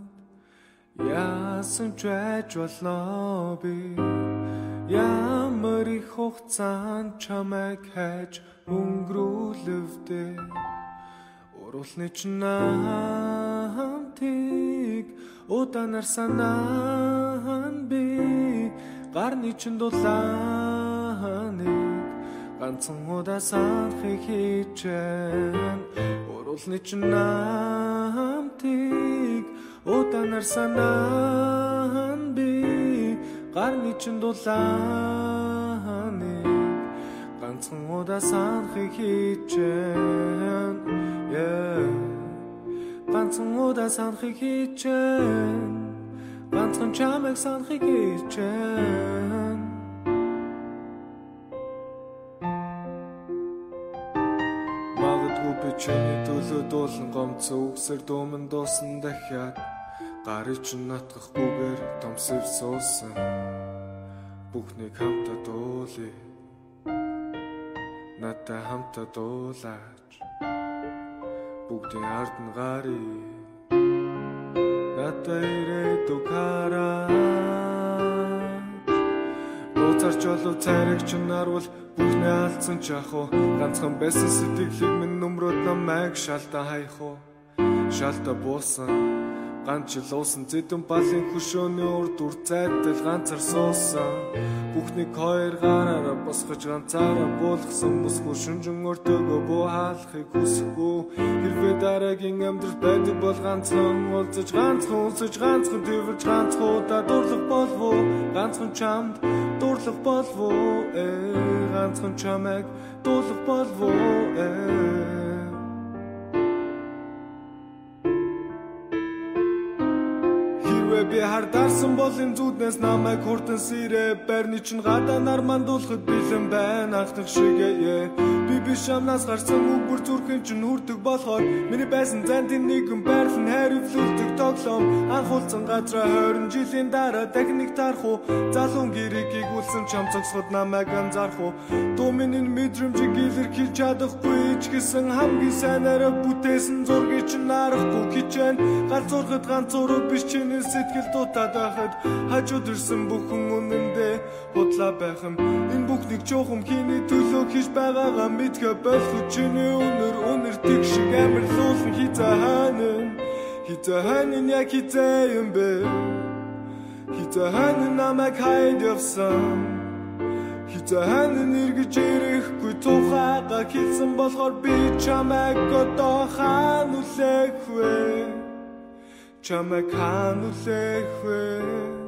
Яасан ч байж болно би? Ямар их хугацаанд чамайг хайж өнгөрүүлвдээ Уруулны чинь хамтыг удаанаар санаан би? Гарны чинь дулааныг ганцхан удаа санахыг хичээн уруулны чинь хамтыг удаанаар санаан би. Гарны чинь дулааныг ганцхан удаа санахыг хичээн ганцхан удаа санахыг хичээн ганцхан чамайг санахыг хичээн дуулан гомц үгсэр дууман дуусан дахиад гарыг чинь натгахгүйгээр томсов суусан. Бүхнийг хамтаа дуулъя надтай хамтаа дуулаач бүгдийн ард нь гарыг. Надтай ирээдүг хараа Нууцарч олов цайраг чинь наруул бүхнээ алдсан ч ах уу. Ганцхан байсан сэтгэлийг минь нүмрүүд намайг шалтаа хаях уу. Шалтаа буусан. Ганц жил уусан зэдэн балын хөшөөний урд үр зайдал ганцаар суусан. Бүхнийг хоёр гараараа босгож ганцаараа буулгасан бүсгүй шүнжин өртөөгөө буу хаалахыг хүсэхгүй. Хэрвээ дараагийн амьдрал байдаг бол ганцхан уулзаж ганцхан уулзаж ганцхан төвлж ганцхан удаа дурлах болов уу? Ганцхан чамд дурлах болов уу э ганцхан чамайг дуулах болов уу э би хардаарсан бол энэ зүуднээс намайг хурдан сэрэ барьны чин гадаа нар мандуулахад бэлэн байна. Ахтах шигээ би биш амнаас гарсан үгээр зүрхэн чин хүрдэг болохоор миний байсан зантын нэгэн байрлал хайрлуулдаг тоглоом. Анхуулсан газраа 20 жилийн дараа техник тарах уу залуун гэрийг игүүлсэн чам цогсоход намайг анзаарах уу дуу миний мэдрэмжийг илэрхийлж чадахгүй ч гэсэн хамгийн сайнараа бүтээсэн зургийг чин нарахгүй хичээн. Гал зурхад ганц зураг биш чиний сэтгэл дутаад байхад хажууд ирсэн бүхэн үнэндээ худлаа байх юм энэ бүхнийг чухам хийний төлөө хийж байгаагаа мэдхэ болох чиний өнөр өнөр тэг шиг амарлуулан хизээ хаана хизээ хаана яг хизээ юм бэ? Хизээ хаана намайг хайд явсан. Хизээ хаана нэргэж ирэхгүй тухайга хэлсэн болохоор би чамайг одоо хаана үлээх вэ? Чамайг хаана үлээх вэ